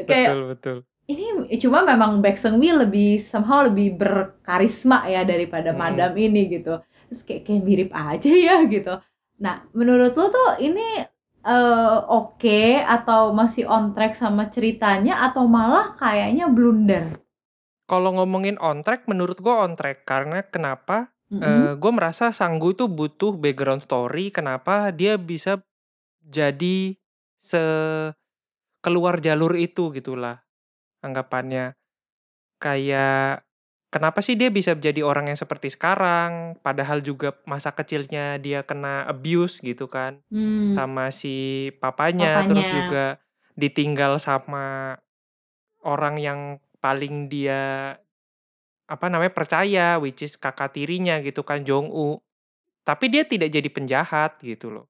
Kayak Betul betul. ini cuma memang Baek Seung-mi lebih somehow lebih berkarisma ya daripada Mhm. Madam ini gitu. Terus kayak kayak mirip aja ya gitu. Nah, menurut lo tuh ini, eee, oke atau masih on track sama ceritanya atau malah kayaknya blunder? Kalau ngomongin on track, menurut gua on track. Karena kenapa, eee, Mhm. gua merasa Sanggu itu butuh background story kenapa dia bisa jadi se keluar jalur itu gitulah anggapannya. Kayak kenapa sih dia bisa jadi orang yang seperti sekarang, padahal juga masa kecilnya dia kena abuse gitu kan, Mmm. sama si papanya, terus Papanya. juga ditinggal sama orang yang paling dia apa namanya, percaya, which is kakak tirinya gitu kan, Jong-u. Tapi dia tidak jadi penjahat gitu loh.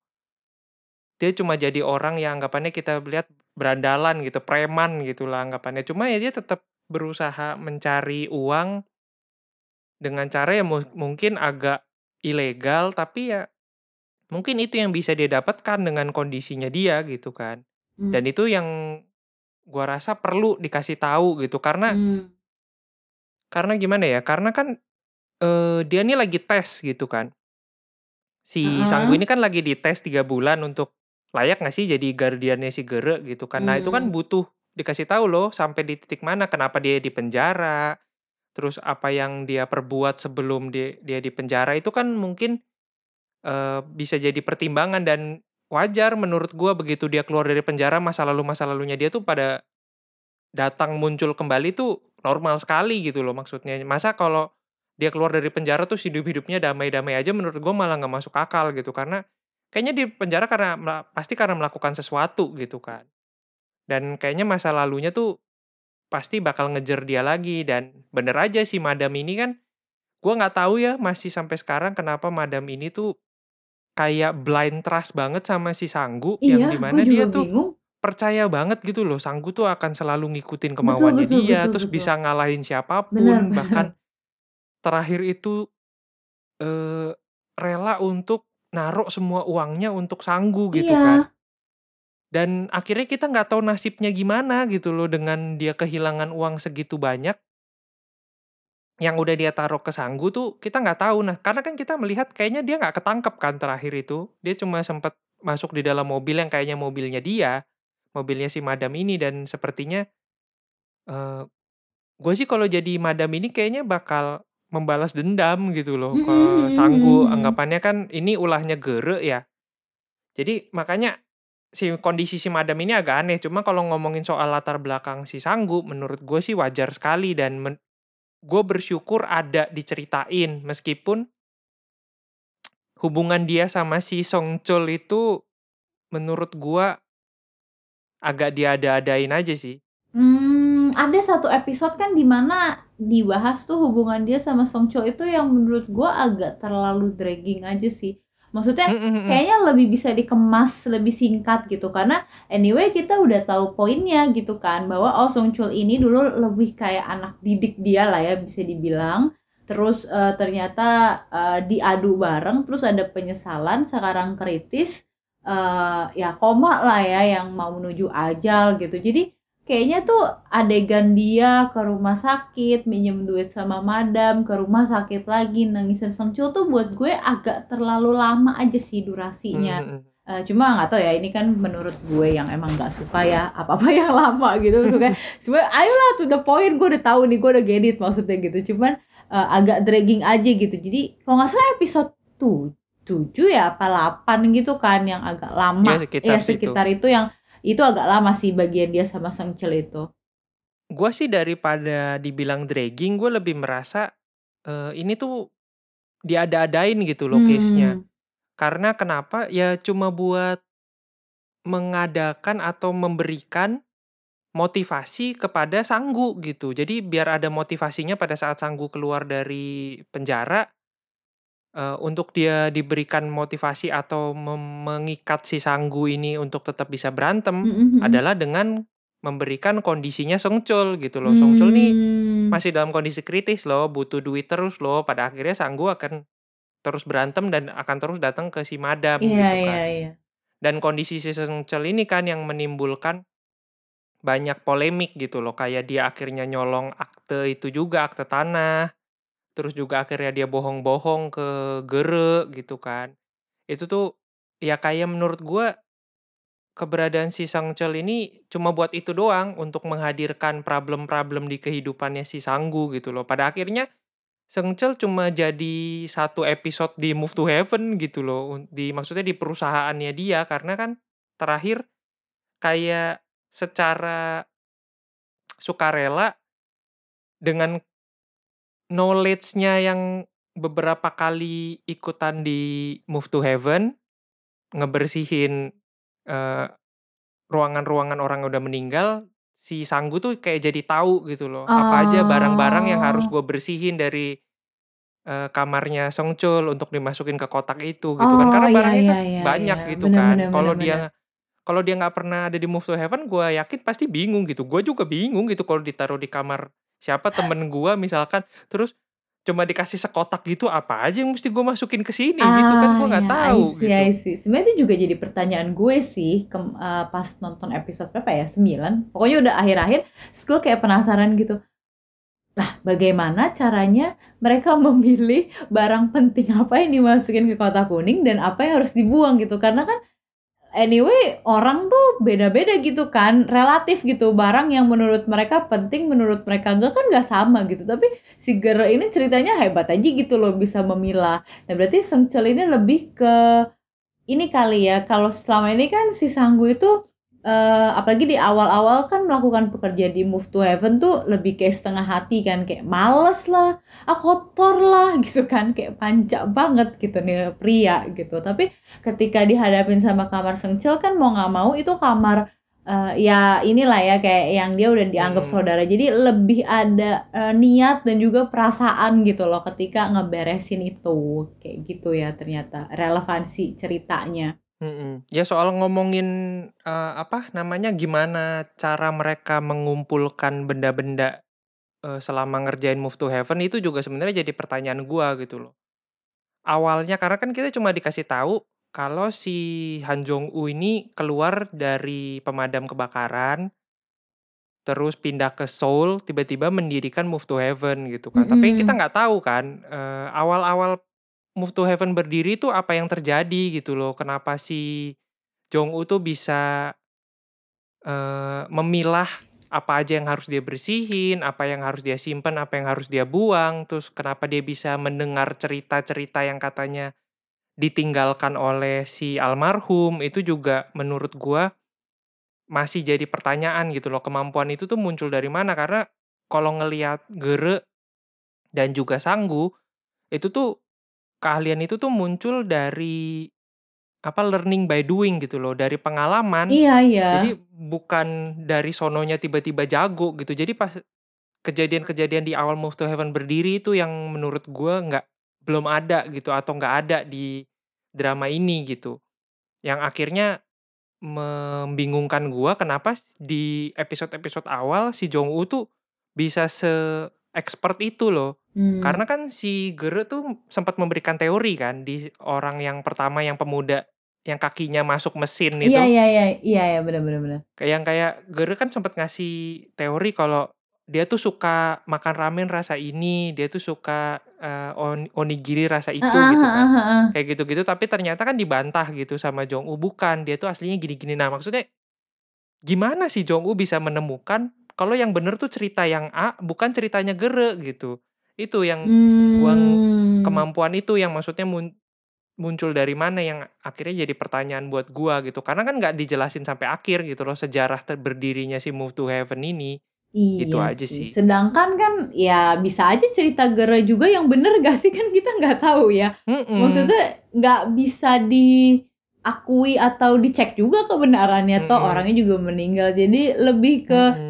Dia cuma jadi orang yang anggapannya kita lihat berandalan gitu, preman gitulah anggapannya. Cuma ya dia tetap berusaha mencari uang dengan cara yang mu mungkin agak ilegal, tapi ya mungkin itu yang bisa dia dapatkan dengan kondisinya dia gitu kan. Mmm. Dan itu yang gua rasa perlu dikasih tahu gitu, karena Mmm. karena gimana ya, karena kan, eee, dia nih lagi tes gitu kan. Si Sanggu Heeh. ini kan lagi dites 3 bulan untuk layak nggak sih jadi guardian-nya si Gere gitu kan. Nah itu kan Mmm. butuh dikasih tahu loh sampai di titik mana, kenapa dia dipenjara, terus apa yang dia perbuat sebelum dia dia dipenjara itu kan mungkin, eee, bisa jadi pertimbangan dan wajar menurut gua begitu dia keluar dari penjara masa lalu-masa lalunya dia tuh pada datang muncul kembali tuh normal sekali gitu loh maksudnya. Masa kalau dia keluar dari penjara terus hidup-hidupnya damai-damai aja menurut gua malah nggak masuk akal gitu. Karena kayaknya di penjara karena pasti karena melakukan sesuatu gitu kan. Dan kayaknya masa lalunya tuh pasti bakal ngejar dia lagi dan bener aja si Madam ini kan gua nggak tahu ya masih sampai sekarang kenapa Madam ini tuh kayak blind trust banget sama si Sanggu, yang Iya, di gue mana juga dia tuh bingung. percaya banget gitu loh, Sanggu tuh akan selalu ngikutin Betul kemauannya betul dia, betul terus betul. bisa ngalahin siapa Bener pun, bahkan <laughs> terakhir itu, eee, rela untuk naruh semua uangnya untuk Sanggu gitu kan. Dan akhirnya kita nggak tahu nasibnya gimana gitu loh dengan dia kehilangan uang segitu banyak. Yang udah dia taruh ke Sanggu tuh kita nggak tahu. Nah, karena kan kita melihat kayaknya dia nggak ketangkep kan terakhir itu. Dia cuma sempet masuk di dalam mobil yang kayaknya mobilnya dia, mobilnya si Madam ini dan sepertinya, eee, gua sih kalau jadi Madam ini kayaknya bakal membalas dendam gitu loh ke mhm Sanggu. mhm mhm. Anggapannya kan ini ulahnya Gere ya. Jadi makanya si kondisi si Madam ini agak aneh. Cuma kalau ngomongin soal latar belakang si Sanggu, menurut gue sih wajar sekali dan men gue bersyukur ada diceritain meskipun hubungan dia sama si Song Chul itu menurut gua agak diada-adain aja sih. Hmm, ada satu episode kan di mana dibahas tuh hubungan dia sama Song Chul itu yang menurut gua agak terlalu dragging aja sih. Maksudnya kayaknya lebih bisa dikemas lebih singkat gitu. Karena anyway kita udah tahu poinnya gitu kan bahwa oh Song Chul ini dulu lebih kayak anak didik dia lah ya bisa dibilang. Terus eh, ternyata eh, diadu bareng terus ada penyesalan sekarang kritis eh, ya koma lah ya yang mau menuju ajal gitu. Jadi kayaknya tuh adegan dia ke rumah sakit minjem duit sama madam ke rumah sakit lagi nangisin Song Chul tuh buat gue agak terlalu lama aja sih durasinya. Mm, mm, mm. Eh, cuma nggak tahu ya ini kan menurut gue yang emang nggak suka ya apa apa <laughs> yang lama gitu suka. Sebenarnya ayolah to the point gue udah tahu nih gue udah get it maksudnya gitu. Cuman eh, agak dragging aja gitu. Jadi kalau nggak salah episode tuh tujuh ya apa 8 gitu kan yang agak lama. Ya, sekitar ya sekitar itu yang itu agak lama sih bagian dia sama Song Chul itu Gua sih daripada dibilang dragging, gue lebih merasa eh, ini tuh diada-adain gitu loh case-nya. Hmm. Karena kenapa? Ya cuma buat mengadakan atau memberikan motivasi kepada Sanggu gitu. Jadi biar ada motivasinya pada saat Sanggu keluar dari penjara eh, untuk dia diberikan motivasi atau mem- mengikat si Sanggu ini untuk tetap bisa berantem Mm, mm, mm. adalah dengan memberikan kondisinya Songchul gitu loh. Songchul nih Hmm. masih dalam kondisi kritis loh, butuh duit terus loh. Pada akhirnya Sanggu akan terus berantem dan akan terus datang ke si madam Iya gitu iya kan. iya. Dan kondisi si Songchul ini kan yang menimbulkan banyak polemik gitu loh. Kayak dia akhirnya nyolong akte itu juga, akte tanah. Terus juga akhirnya dia bohong-bohong ke Gere gitu kan. Itu tuh ya kayak menurut gua keberadaan si Sangchul ini cuma buat itu doang untuk menghadirkan problem-problem di kehidupannya si Sanggu gitu loh. Pada akhirnya Sangchul cuma jadi satu episode di Move to Heaven gitu loh. Di maksudnya di perusahaannya dia karena kan terakhir kayak secara sukarela dengan knowledge-nya yang beberapa kali ikutan di Move to Heaven ngebersihin eh, ruangan-ruangan orang yang udah meninggal si Sanggu tuh kayak jadi tahu gitu loh apa aja barang-barang yang harus Oh. gue bersihin dari eh, kamarnya Songchul untuk dimasukin ke kotak itu gitu kan Oh, karena iya, barangnya iya, kan iya, banyak iya. gitu Bener, kan kalau dia kalau dia nggak pernah ada di Move to Heaven gue yakin pasti bingung gitu gue juga bingung gitu kalau ditaruh di kamar siapa temen gue misalkan terus cuma dikasih sekotak gitu apa aja yang mesti gue masukin ke sini gitu kan gue nggak ya, tahu I see, gitu I see. Sebenarnya itu juga jadi pertanyaan gue sih kem- eh, pas nonton episode berapa ya? 9. Pokoknya udah akhir-akhir, gue kayak penasaran gitu. Lah, bagaimana caranya mereka <laughs> memilih barang penting apa yang dimasukin ke kotak kuning dan apa yang harus dibuang gitu? Karena kan anyway orang tuh beda-beda gitu kan, relatif gitu. Barang yang menurut mereka penting, menurut mereka enggak kan nggak sama gitu. Tapi si Gere ini ceritanya hebat aja gitu loh bisa memilah. Nah berarti Sengcel ini lebih ke ini kali ya. Kalau selama ini kan si Sanggu itu eh, apalagi di awal-awal kan melakukan pekerjaan di Move to Heaven tuh lebih kayak setengah hati kan kayak males lah, ah kotor lah <laughs> gitu kan kayak panca banget gitu nih pria gitu. Tapi ketika dihadapin sama kamar Sengcil kan mau nggak mau itu kamar eh, ya inilah ya kayak yang dia udah dianggap Hmm. saudara. Jadi lebih ada eh, niat dan juga perasaan gitu loh ketika ngeberesin itu kayak gitu ya ternyata relevansi ceritanya. Mm-mm. Ya soal ngomongin eh, apa namanya gimana cara mereka mengumpulkan benda-benda eh, selama ngerjain Move to Heaven itu juga sebenarnya jadi pertanyaan gua gitu loh. Awalnya karena kan kita cuma dikasih tahu kalau si Han Jong U ini keluar dari pemadam kebakaran terus pindah ke Seoul tiba-tiba mendirikan Move to Heaven gitu kan. Tapi kita nggak tahu kan eh, awal-awal Move to Heaven berdiri tuh apa yang terjadi gitu loh. Kenapa si Jong U tuh bisa eh, memilah apa aja yang harus dia bersihin, apa yang harus dia simpan, apa yang harus dia buang, terus kenapa dia bisa mendengar cerita-cerita yang katanya ditinggalkan oleh si almarhum itu juga menurut gua masih jadi pertanyaan gitu loh. Kemampuan itu tuh muncul dari mana? Karena kalau ngelihat Gere dan juga Sanggu itu tuh keahlian itu tuh muncul dari apa learning by doing gitu loh, dari pengalaman. Iya iya. Jadi bukan dari sononya tiba-tiba jago gitu. Jadi pas kejadian-kejadian di awal Move to Heaven berdiri itu yang menurut gua nggak belum ada gitu atau nggak ada di drama ini gitu. Yang akhirnya membingungkan gua kenapa di episode-episode awal si Jong Woo tuh bisa se-expert itu loh. Hmm. Karena kan si Gere tuh sempat memberikan teori kan di orang yang pertama yang pemuda yang kakinya masuk mesin itu. Iya iya iya iya ya benar benar benar. Kayak yang kayak Gere kan sempat ngasih teori kalau dia tuh suka makan ramen rasa ini, dia tuh suka uh, on, onigiri rasa itu Heeh, gitu kan. heeh, heeh. Kayak gitu-gitu tapi ternyata kan dibantah gitu sama Jong Woo bukan, dia tuh aslinya gini-gini. Nah, maksudnya gimana sih Jong Woo bisa menemukan kalau yang bener tuh cerita yang A bukan ceritanya Gere gitu. Itu yang Hmm. kemampuan itu yang maksudnya mun muncul dari mana yang akhirnya jadi pertanyaan buat gua gitu. Karena kan nggak dijelasin sampai akhir gitu loh sejarah berdirinya si Move to Heaven ini. Gitu Iya aja sih. Sedangkan kan ya bisa aja cerita Gere juga yang bener gak sih kan kita nggak tahu ya. Mhm. Maksudnya nggak bisa diakui atau dicek juga kebenarannya toh Mm-mm. orangnya juga meninggal. Jadi lebih ke Mhm.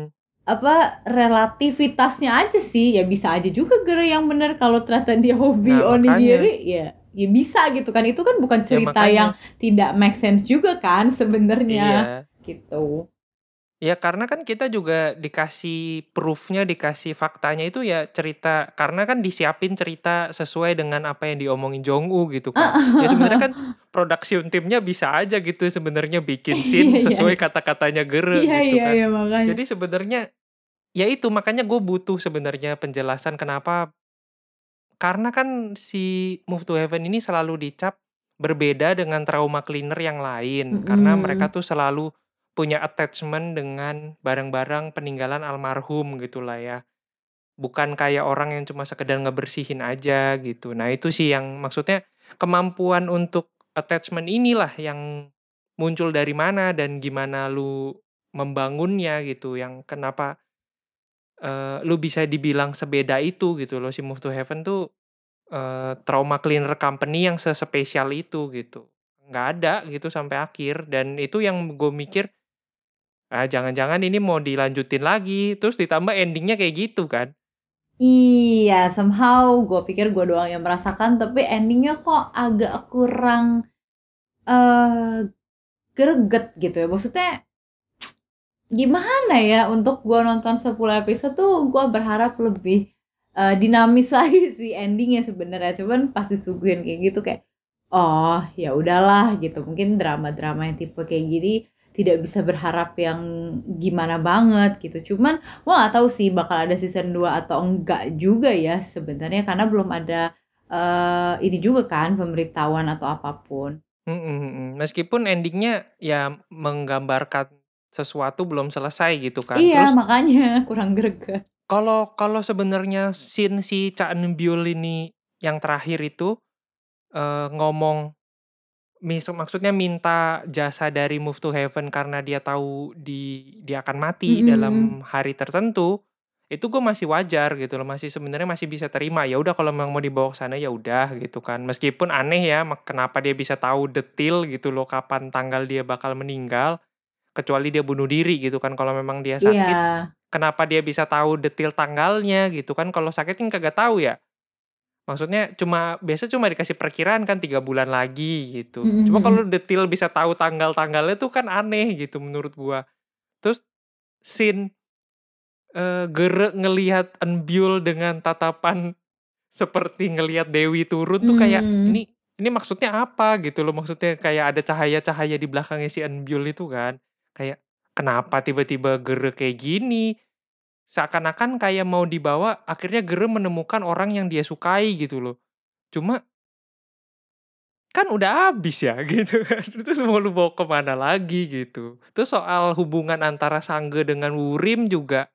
Apa relativitasnya aja sih ya bisa aja juga Gere yang bener kalau ternyata dia hobi Nah, onigiri ya ya bisa gitu kan itu kan bukan Ya, cerita makanya. yang tidak make sense juga kan sebenarnya Iya. gitu Ya karena kan kita juga dikasih proof-nya, dikasih faktanya itu ya cerita karena kan disiapin cerita sesuai dengan apa yang diomongin Jong Woo gitu kan. Ya sebenarnya kan production timnya bisa aja gitu sebenarnya bikin scene <laughs> Iya, iya, sesuai kata-katanya Gere iya gitu iya kan. iya makanya Jadi sebenarnya ya itu makanya gue butuh sebenarnya penjelasan kenapa karena kan si Move to Heaven ini selalu dicap berbeda dengan trauma cleaner yang lain karena Mm-mm. mereka tuh selalu punya attachment dengan barang-barang peninggalan almarhum gitulah ya. Bukan kayak orang yang cuma sekedar ngebersihin aja gitu. Nah, itu sih yang maksudnya kemampuan untuk attachment inilah yang muncul dari mana dan gimana lu membangunnya gitu yang kenapa eh, lu bisa dibilang sebeda itu gitu loh si Move to Heaven tuh eh, trauma cleaner company yang sespesial itu gitu nggak ada gitu sampai akhir dan itu yang gue mikir ah jangan-jangan ini mau dilanjutin lagi terus ditambah endingnya kayak gitu kan Iya, somehow gue pikir gue doang yang merasakan, tapi endingnya kok agak kurang eh greget gitu ya. Maksudnya gimana ya untuk gue nonton 10 episode tuh gue berharap lebih eh, dinamis <laughs> lagi sih endingnya sebenarnya. Cuman pas disuguhin kayak gitu kayak oh ya udahlah gitu. Mungkin drama-drama yang tipe kayak gini tidak bisa berharap yang gimana banget gitu. Cuman gue nggak tahu sih bakal ada season 2 atau enggak juga ya sebenarnya karena belum ada eh ini juga kan pemberitahuan atau apa pun. Mm, mm, mm. meskipun endingnya ya menggambarkan sesuatu belum selesai gitu kan Iya, terus makanya <laughs> kurang greget. kalau kalau sebenarnya scene si Eun Byul ini yang terakhir itu eh, ngomong maksudnya minta jasa dari Move to Heaven karena dia tahu di dia akan mati Mm-mm. dalam hari tertentu itu gue masih wajar gitu loh masih sebenarnya masih bisa terima ya udah kalau memang mau dibawa ke sana ya udah gitu kan meskipun aneh ya kenapa dia bisa tahu detail gitu loh kapan tanggal dia bakal meninggal kecuali dia bunuh diri gitu kan kalau memang dia sakit Iya. kenapa dia bisa tahu detail tanggalnya gitu kan? Kalau sakit kan kagak tahu ya. Maksudnya cuma biasa cuma dikasih perkiraan kan tiga bulan lagi gitu. Mm-mm, cuma kalau detail bisa tahu tanggal-tanggalnya tuh kan aneh gitu menurut gua. Terus scene eh, Gere ngelihat Enbyul dengan tatapan <laughs> seperti ngelihat Dewi turun tuh kayak Hmm. ini ini maksudnya apa? gitu loh. Maksudnya kayak ada cahaya-cahaya di belakangnya si Enbyul itu kan kayak kenapa tiba-tiba Gere kayak gini? Seakan-akan kayak mau dibawa akhirnya Gere menemukan orang yang dia sukai gitu loh. Cuma kan udah habis ya <laughs> gitu kan. Terus mau lu bawa ke mana lagi gitu. Terus soal hubungan antara Sangge dengan Wurim juga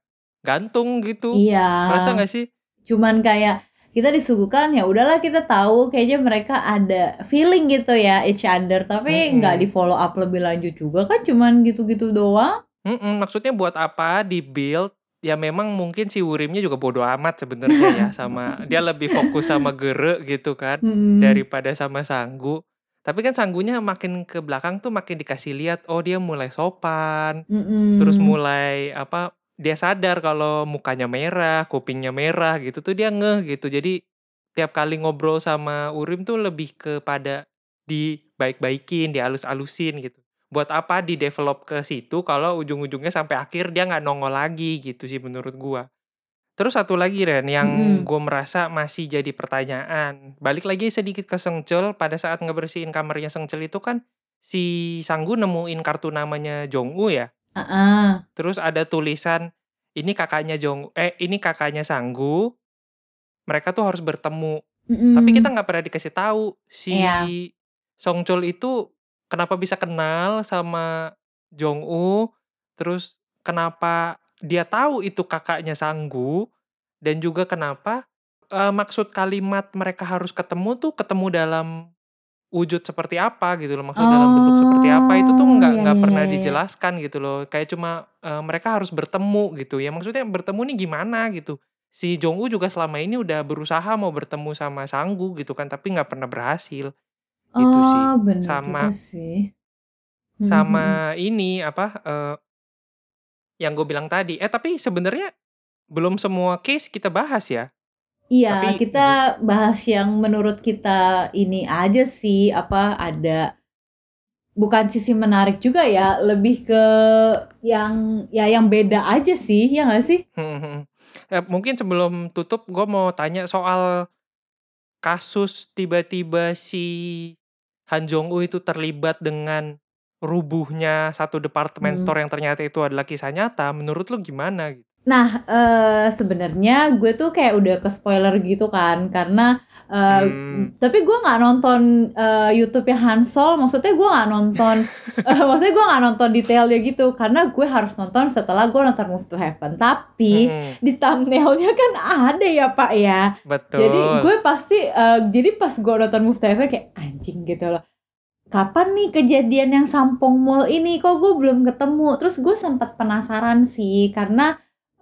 gantung gitu. Iya. merasa nggak sih? Cuman kayak kita disuguhkan ya udahlah kita tahu kayaknya mereka ada feeling gitu ya each other tapi nggak di follow up lebih lanjut juga kan cuman gitu-gitu doang. Mm-mm, maksudnya buat apa di build ya memang mungkin si Wurimnya juga bodo amat sebenarnya ya <laughs> sama dia lebih fokus sama Gere gitu kan Mhm. daripada sama Sanggu. Tapi kan Sanggunya makin ke belakang tuh makin dikasih lihat oh dia mulai sopan, terus Mhm. mulai apa, dia sadar kalau mukanya merah, kupingnya merah gitu tuh dia ngeh gitu. Jadi tiap kali ngobrol sama Urim tuh lebih kepada dibaik-baikin, dihalus-halusin gitu. Buat apa di-develop ke situ kalau ujung-ujungnya sampai akhir dia nggak nongol lagi gitu sih menurut gua. Terus satu lagi Ren yang Mhm. gua merasa masih jadi pertanyaan, balik lagi sedikit ke Seongcheol pada saat ngebersihin kamarnya Seongcheol itu kan si Sanggu nemuin kartu namanya Jong-u ya. Heeh. Terus ada tulisan, ini kakaknya Jong eh ini kakaknya Sanggu, mereka tuh harus bertemu. Tapi kita Mhm. nggak pernah dikasih tahu si Iya. Seongcheol itu kenapa bisa kenal sama Jong-u, terus kenapa dia tahu itu kakaknya Sanggu, dan juga kenapa, eee, maksud kalimat mereka harus ketemu tuh ketemu dalam wujud seperti apa gitu loh, maksud dalam bentuk seperti apa itu tuh Oh, nggak ya nggak ya pernah ya ya. dijelaskan gitu loh. Kayak cuma, eee, mereka harus bertemu gitu ya, maksudnya bertemu nih gimana gitu. Si Jong-u juga selama ini udah berusaha mau bertemu sama Sanggu gitu kan, tapi nggak pernah berhasil, itu sih. Oh, bener Sama sih. Mhm. sama ini apa, eee yang gue bilang tadi. Eh tapi sebenarnya belum semua case kita bahas ya. Iya, Tapi kita bahas yang menurut kita ini aja sih, apa, ada bukan sisi menarik juga ya, lebih ke yang ya yang beda aja sih, ya nggak sih? Mhm <laughs> mhm. Eh, mungkin sebelum tutup gue mau tanya soal kasus tiba-tiba si Han Jong-u itu terlibat dengan rubuhnya satu department Mmm. store yang ternyata itu adalah kisah nyata, menurut lu gimana? Nah, eee, sebenarnya gue tuh kayak udah ke-spoiler gitu kan, karena, eee, Mmm. tapi gue nggak nonton, eee, YouTube-nya Hansol, maksudnya gue nggak nonton, <laughs> eee, maksudnya gue nggak nonton detailnya gitu, karena gue harus nonton setelah gue nonton Move to Heaven. Tapi Mhm. di thumbnail-nya kan ada ya, Pak, ya. Jadi Betul. gue pasti, eee, jadi pas gue nonton Move to Heaven kayak, "Anjing," gitu loh, "kapan nih kejadian yang Sampong Mall ini? Kok gue belum ketemu?" Terus gue sempet penasaran sih, karena,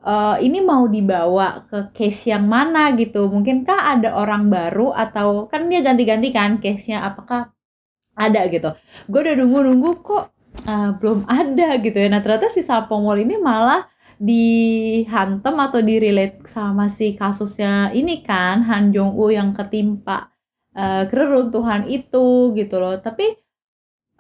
eee, ini mau dibawa ke case yang mana gitu. Mungkinkah ada orang baru atau kan dia ganti-ganti kan case-nya, apakah ada gitu. Gue udah nunggu-nunggu kok, eee, belum ada gitu ya. Nah, ternyata si Sampong Mall ini malah dihantem atau di-relate sama si kasusnya ini kan, Han Jong-u yang ketimpa, eee, reruntuhan itu gitu loh. Tapi,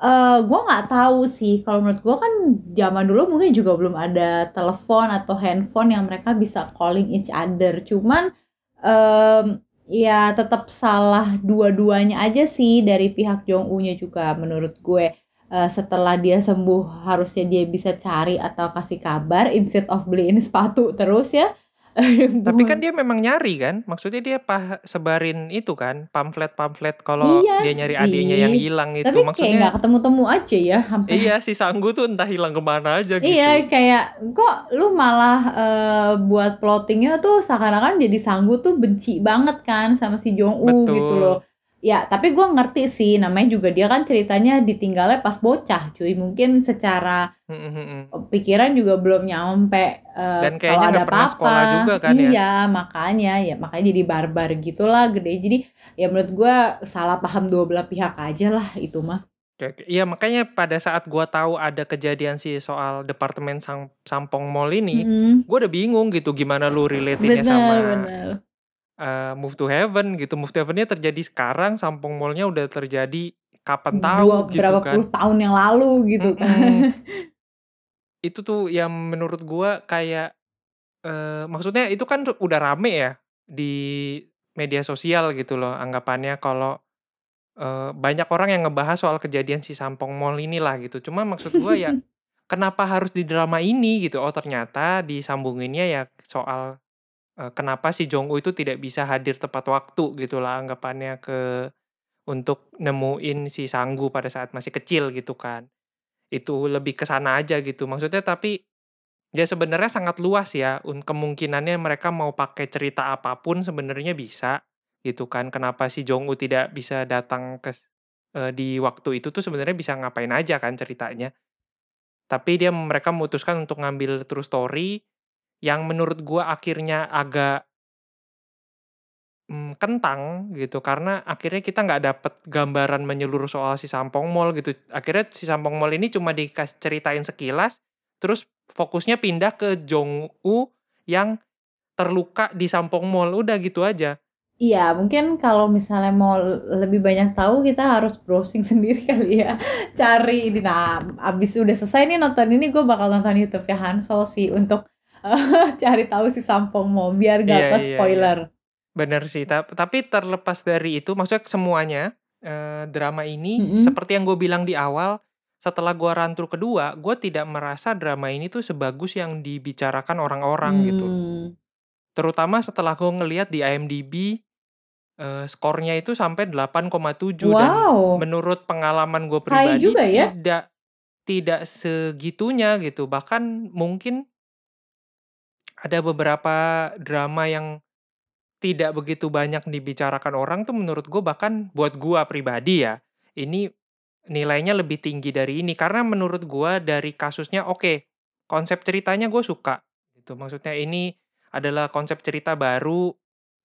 eee, gue nggak tahu sih, kalau menurut gue kan zaman dulu mungkin juga belum ada telepon atau handphone yang mereka bisa calling each other. Cuman, mmm, ya tetep salah dua-duanya aja sih dari pihak Jong-u-nya juga menurut gue. Eee, setelah dia sembuh harusnya dia bisa cari atau kasih kabar instead of beliin sepatu terus ya. <laughs> Tapi kan dia memang nyari kan? Maksudnya dia pah sebarin itu kan, pamflet-pamflet kalau Iya dia nyari adiknya yang hilang itu. tapi kayak nggak Maksudnya ketemu-temu aja ya, sampai Iya, si Sanggu tuh entah hilang ke mana aja Iya, gitu. kayak kok lu malah, eee, buat plotting-nya tuh seakan-akan jadi Sanggu tuh benci banget kan sama si Jong-u gitu Betul. loh. Ya, tapi gue ngerti sih, namanya juga dia kan ceritanya ditinggalnya pas bocah cuy, mungkin secara, Mhm mhm. eee, pikiran juga belum nyampe, eee, Dan kalau kayaknya ada nggak pernah sekolah juga kan ya? Iya, makanya, ya makanya jadi barbar gitulah gede. Jadi ya menurut gue salah paham dua belah pihak aja lah itu mah. Iya makanya pada saat gua tahu ada kejadian si soal departemen Sam Sampong Mall ini, Mhm. gua udah bingung gitu gimana lu relate-innya Bener sama, bener. Eee, Move to Heaven gitu. Move to Heaven-nya terjadi sekarang, Sampong Mall-nya udah terjadi kapan Dua tahu gitu berapa puluh kan. tahun yang lalu gitu kan. Mhm. Itu tuh yang menurut gua kayak, eee, maksudnya itu kan udah rame ya di media sosial gitu loh anggapannya kalau, eee, banyak orang yang ngebahas soal kejadian si Sampong Mall inilah gitu. Cuma maksud gua ya, <laughs> kenapa harus didramain ini gitu? Oh ternyata disambunginnya ya soal, eee, kenapa si Jong-u itu tidak bisa hadir tepat waktu gitulah anggapannya ke untuk nemuin si Sanggu pada saat masih kecil gitu kan. Itu lebih ke sana aja gitu. Maksudnya tapi, ya sebenarnya sangat luas ya un kemungkinannya mereka mau pakai cerita apa pun sebenarnya bisa, gitu kan. Kenapa si Jong-u tidak bisa datang kes eee, di waktu itu tuh sebenarnya bisa ngapain aja kan ceritanya. Tapi dia mereka memutuskan untuk ngambil true story, yang menurut gua akhirnya agak mmm, kentang gitu karena akhirnya kita nggak dapet gambaran menyeluruh soal si Sampong Mall gitu. Akhirnya si Sampong Mall ini cuma dikas ceritain sekilas, terus fokusnya pindah ke Jong-u yang terluka di Sampong Mall, udah gitu aja. Iya, mungkin kalau misalnya mau lebih banyak tahu kita harus browsing <laughs> sendiri kali ya, cari ini. Nah, abis udah selesai nih nonton ini gue bakal nonton YouTube-nya Hansol sih untuk, <laughs> cari tahu si Sampong Mall biar gak Iya ke iya iya. spoiler. Bener sih, tap tapi terlepas dari itu maksudnya semuanya, eee, drama ini Mhm. seperti yang gue bilang di awal, setelah run through kedua, gue tidak merasa drama ini tuh sebagus yang dibicarakan orang-orang gitu. Mmm. Terutama setelah gue ngelihat di IMDb, eee, skornya itu sampai 8,7 dan Wow. menurut pengalaman gue High pribadi juga ya? tidak tidak segitunya gitu, bahkan mungkin ada beberapa drama yang tidak begitu banyak dibicarakan orang tuh menurut gue bahkan buat gua pribadi ya, ini nilainya lebih tinggi dari ini. Karena menurut gua dari kasusnya oke, konsep ceritanya gue suka gitu. Maksudnya ini adalah konsep cerita baru,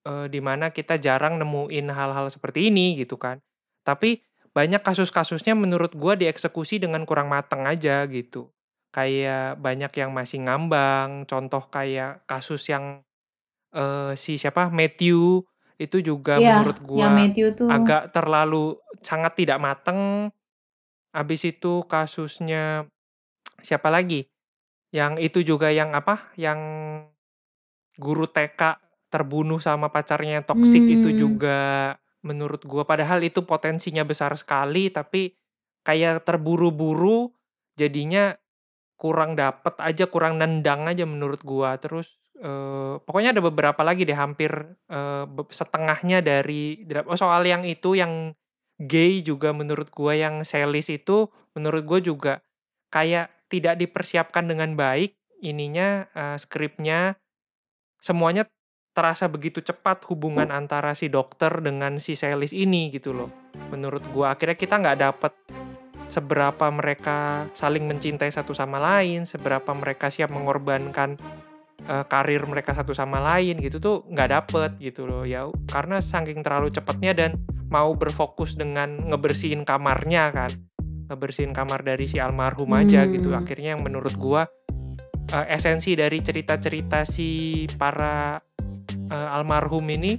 eee, di mana kita jarang nemuin hal-hal seperti ini gitu kan. Tapi banyak kasus-kasusnya menurut gua dieksekusi dengan kurang mateng aja gitu. Kayak banyak yang masih ngambang, contoh kayak kasus yang, eee, si siapa, Mathew, itu juga Iya, menurut yang gua Mathew tuh agak terlalu sangat tidak mateng. Habis itu kasusnya siapa lagi, yang itu juga yang apa, yang guru TK terbunuh sama pacarnya yang toksik itu Mmm. juga menurut gua padahal itu potensinya besar sekali, tapi kayak terburu-buru jadinya kurang dapet aja, kurang nendang aja menurut gua. Terus, eee, pokoknya ada beberapa lagi deh hampir, bep setengahnya dari oh soal yang itu yang gay juga menurut gua yang Selis itu, menurut gue juga kayak tidak dipersiapkan dengan baik ininya, eee, skripnya. Semuanya terasa begitu cepat hubungan antara si dokter dengan si Selis ini gitu loh, menurut gua. Akhirnya kita nggak dapet seberapa mereka saling mencintai satu sama lain, seberapa mereka siap mengorbankan, eee, karir mereka satu sama lain gitu tuh nggak dapet gitu loh. Ya karena saking terlalu cepatnya dan mau berfokus dengan ngebersihin kamarnya kan, ngebersihin kamar dari si almarhum aja gitu. Mmm. Akhirnya yang menurut gua, eee, esensi dari cerita-cerita si para, eee, almarhum ini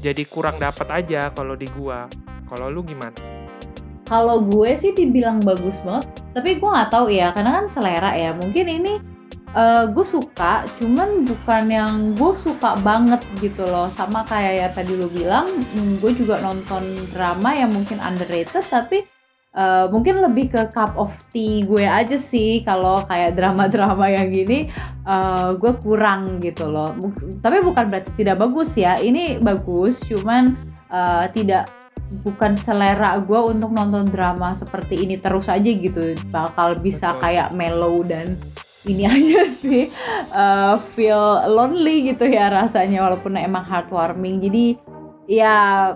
jadi kurang dapet aja kalau di gua. Kalau lu gimana? Kalau gue sih dibilang bagus banget, tapi gue nggak tahu ya, karena kan selera ya. Mungkin ini, eee, gue suka, cuman bukan yang gue suka banget gitu loh. Sama kayak yang tadi lu bilang, mmm, gue juga nonton drama yang mungkin underrated, tapi, eee, mungkin lebih ke cup of tea gue aja sih kalau kayak drama-drama yang gini, eee, gue kurang gitu loh. Tapi bukan berarti tidak bagus ya, ini bagus, cuman, eee, tidak bukan selera gue untuk nonton drama seperti ini terus aja gitu. Bakal bisa Betul. kayak mellow dan ini <laughs> aja sih, eee, feel lonely gitu ya rasanya walaupun emang heartwarming. Jadi ya,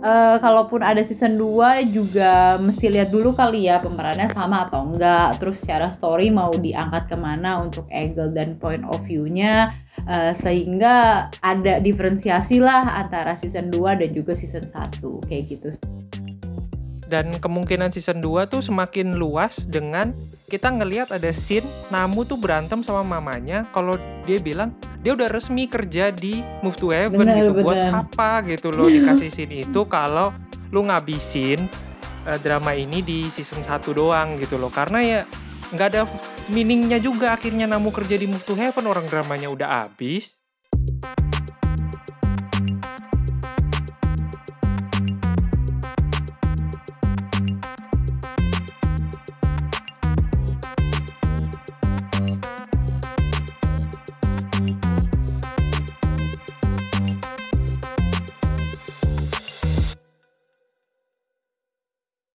eee, kalaupun ada season 2 juga mesti lihat dulu kali ya pemerannya sama atau enggak, terus secara story mau diangkat ke mana untuk angle dan point of view-nya, eee, sehingga ada diferensiasi lah antara season 2 dan juga season 1, kayak gitu. Dan kemungkinan season 2 tuh semakin luas dengan kita ngelihat ada scene Namu tuh berantem sama mamanya, kalau dia bilang dia udah resmi kerja di Move to Heaven Bener gitu. Buat bener. apa gitu loh dikasih scene itu <laughs> kalau lu ngabisin, eee, drama ini di season 1 doang gitu loh. Karena ya nggak ada meaning-nya juga akhirnya Namu kerja di Move to Heaven, orang dramanya udah habis.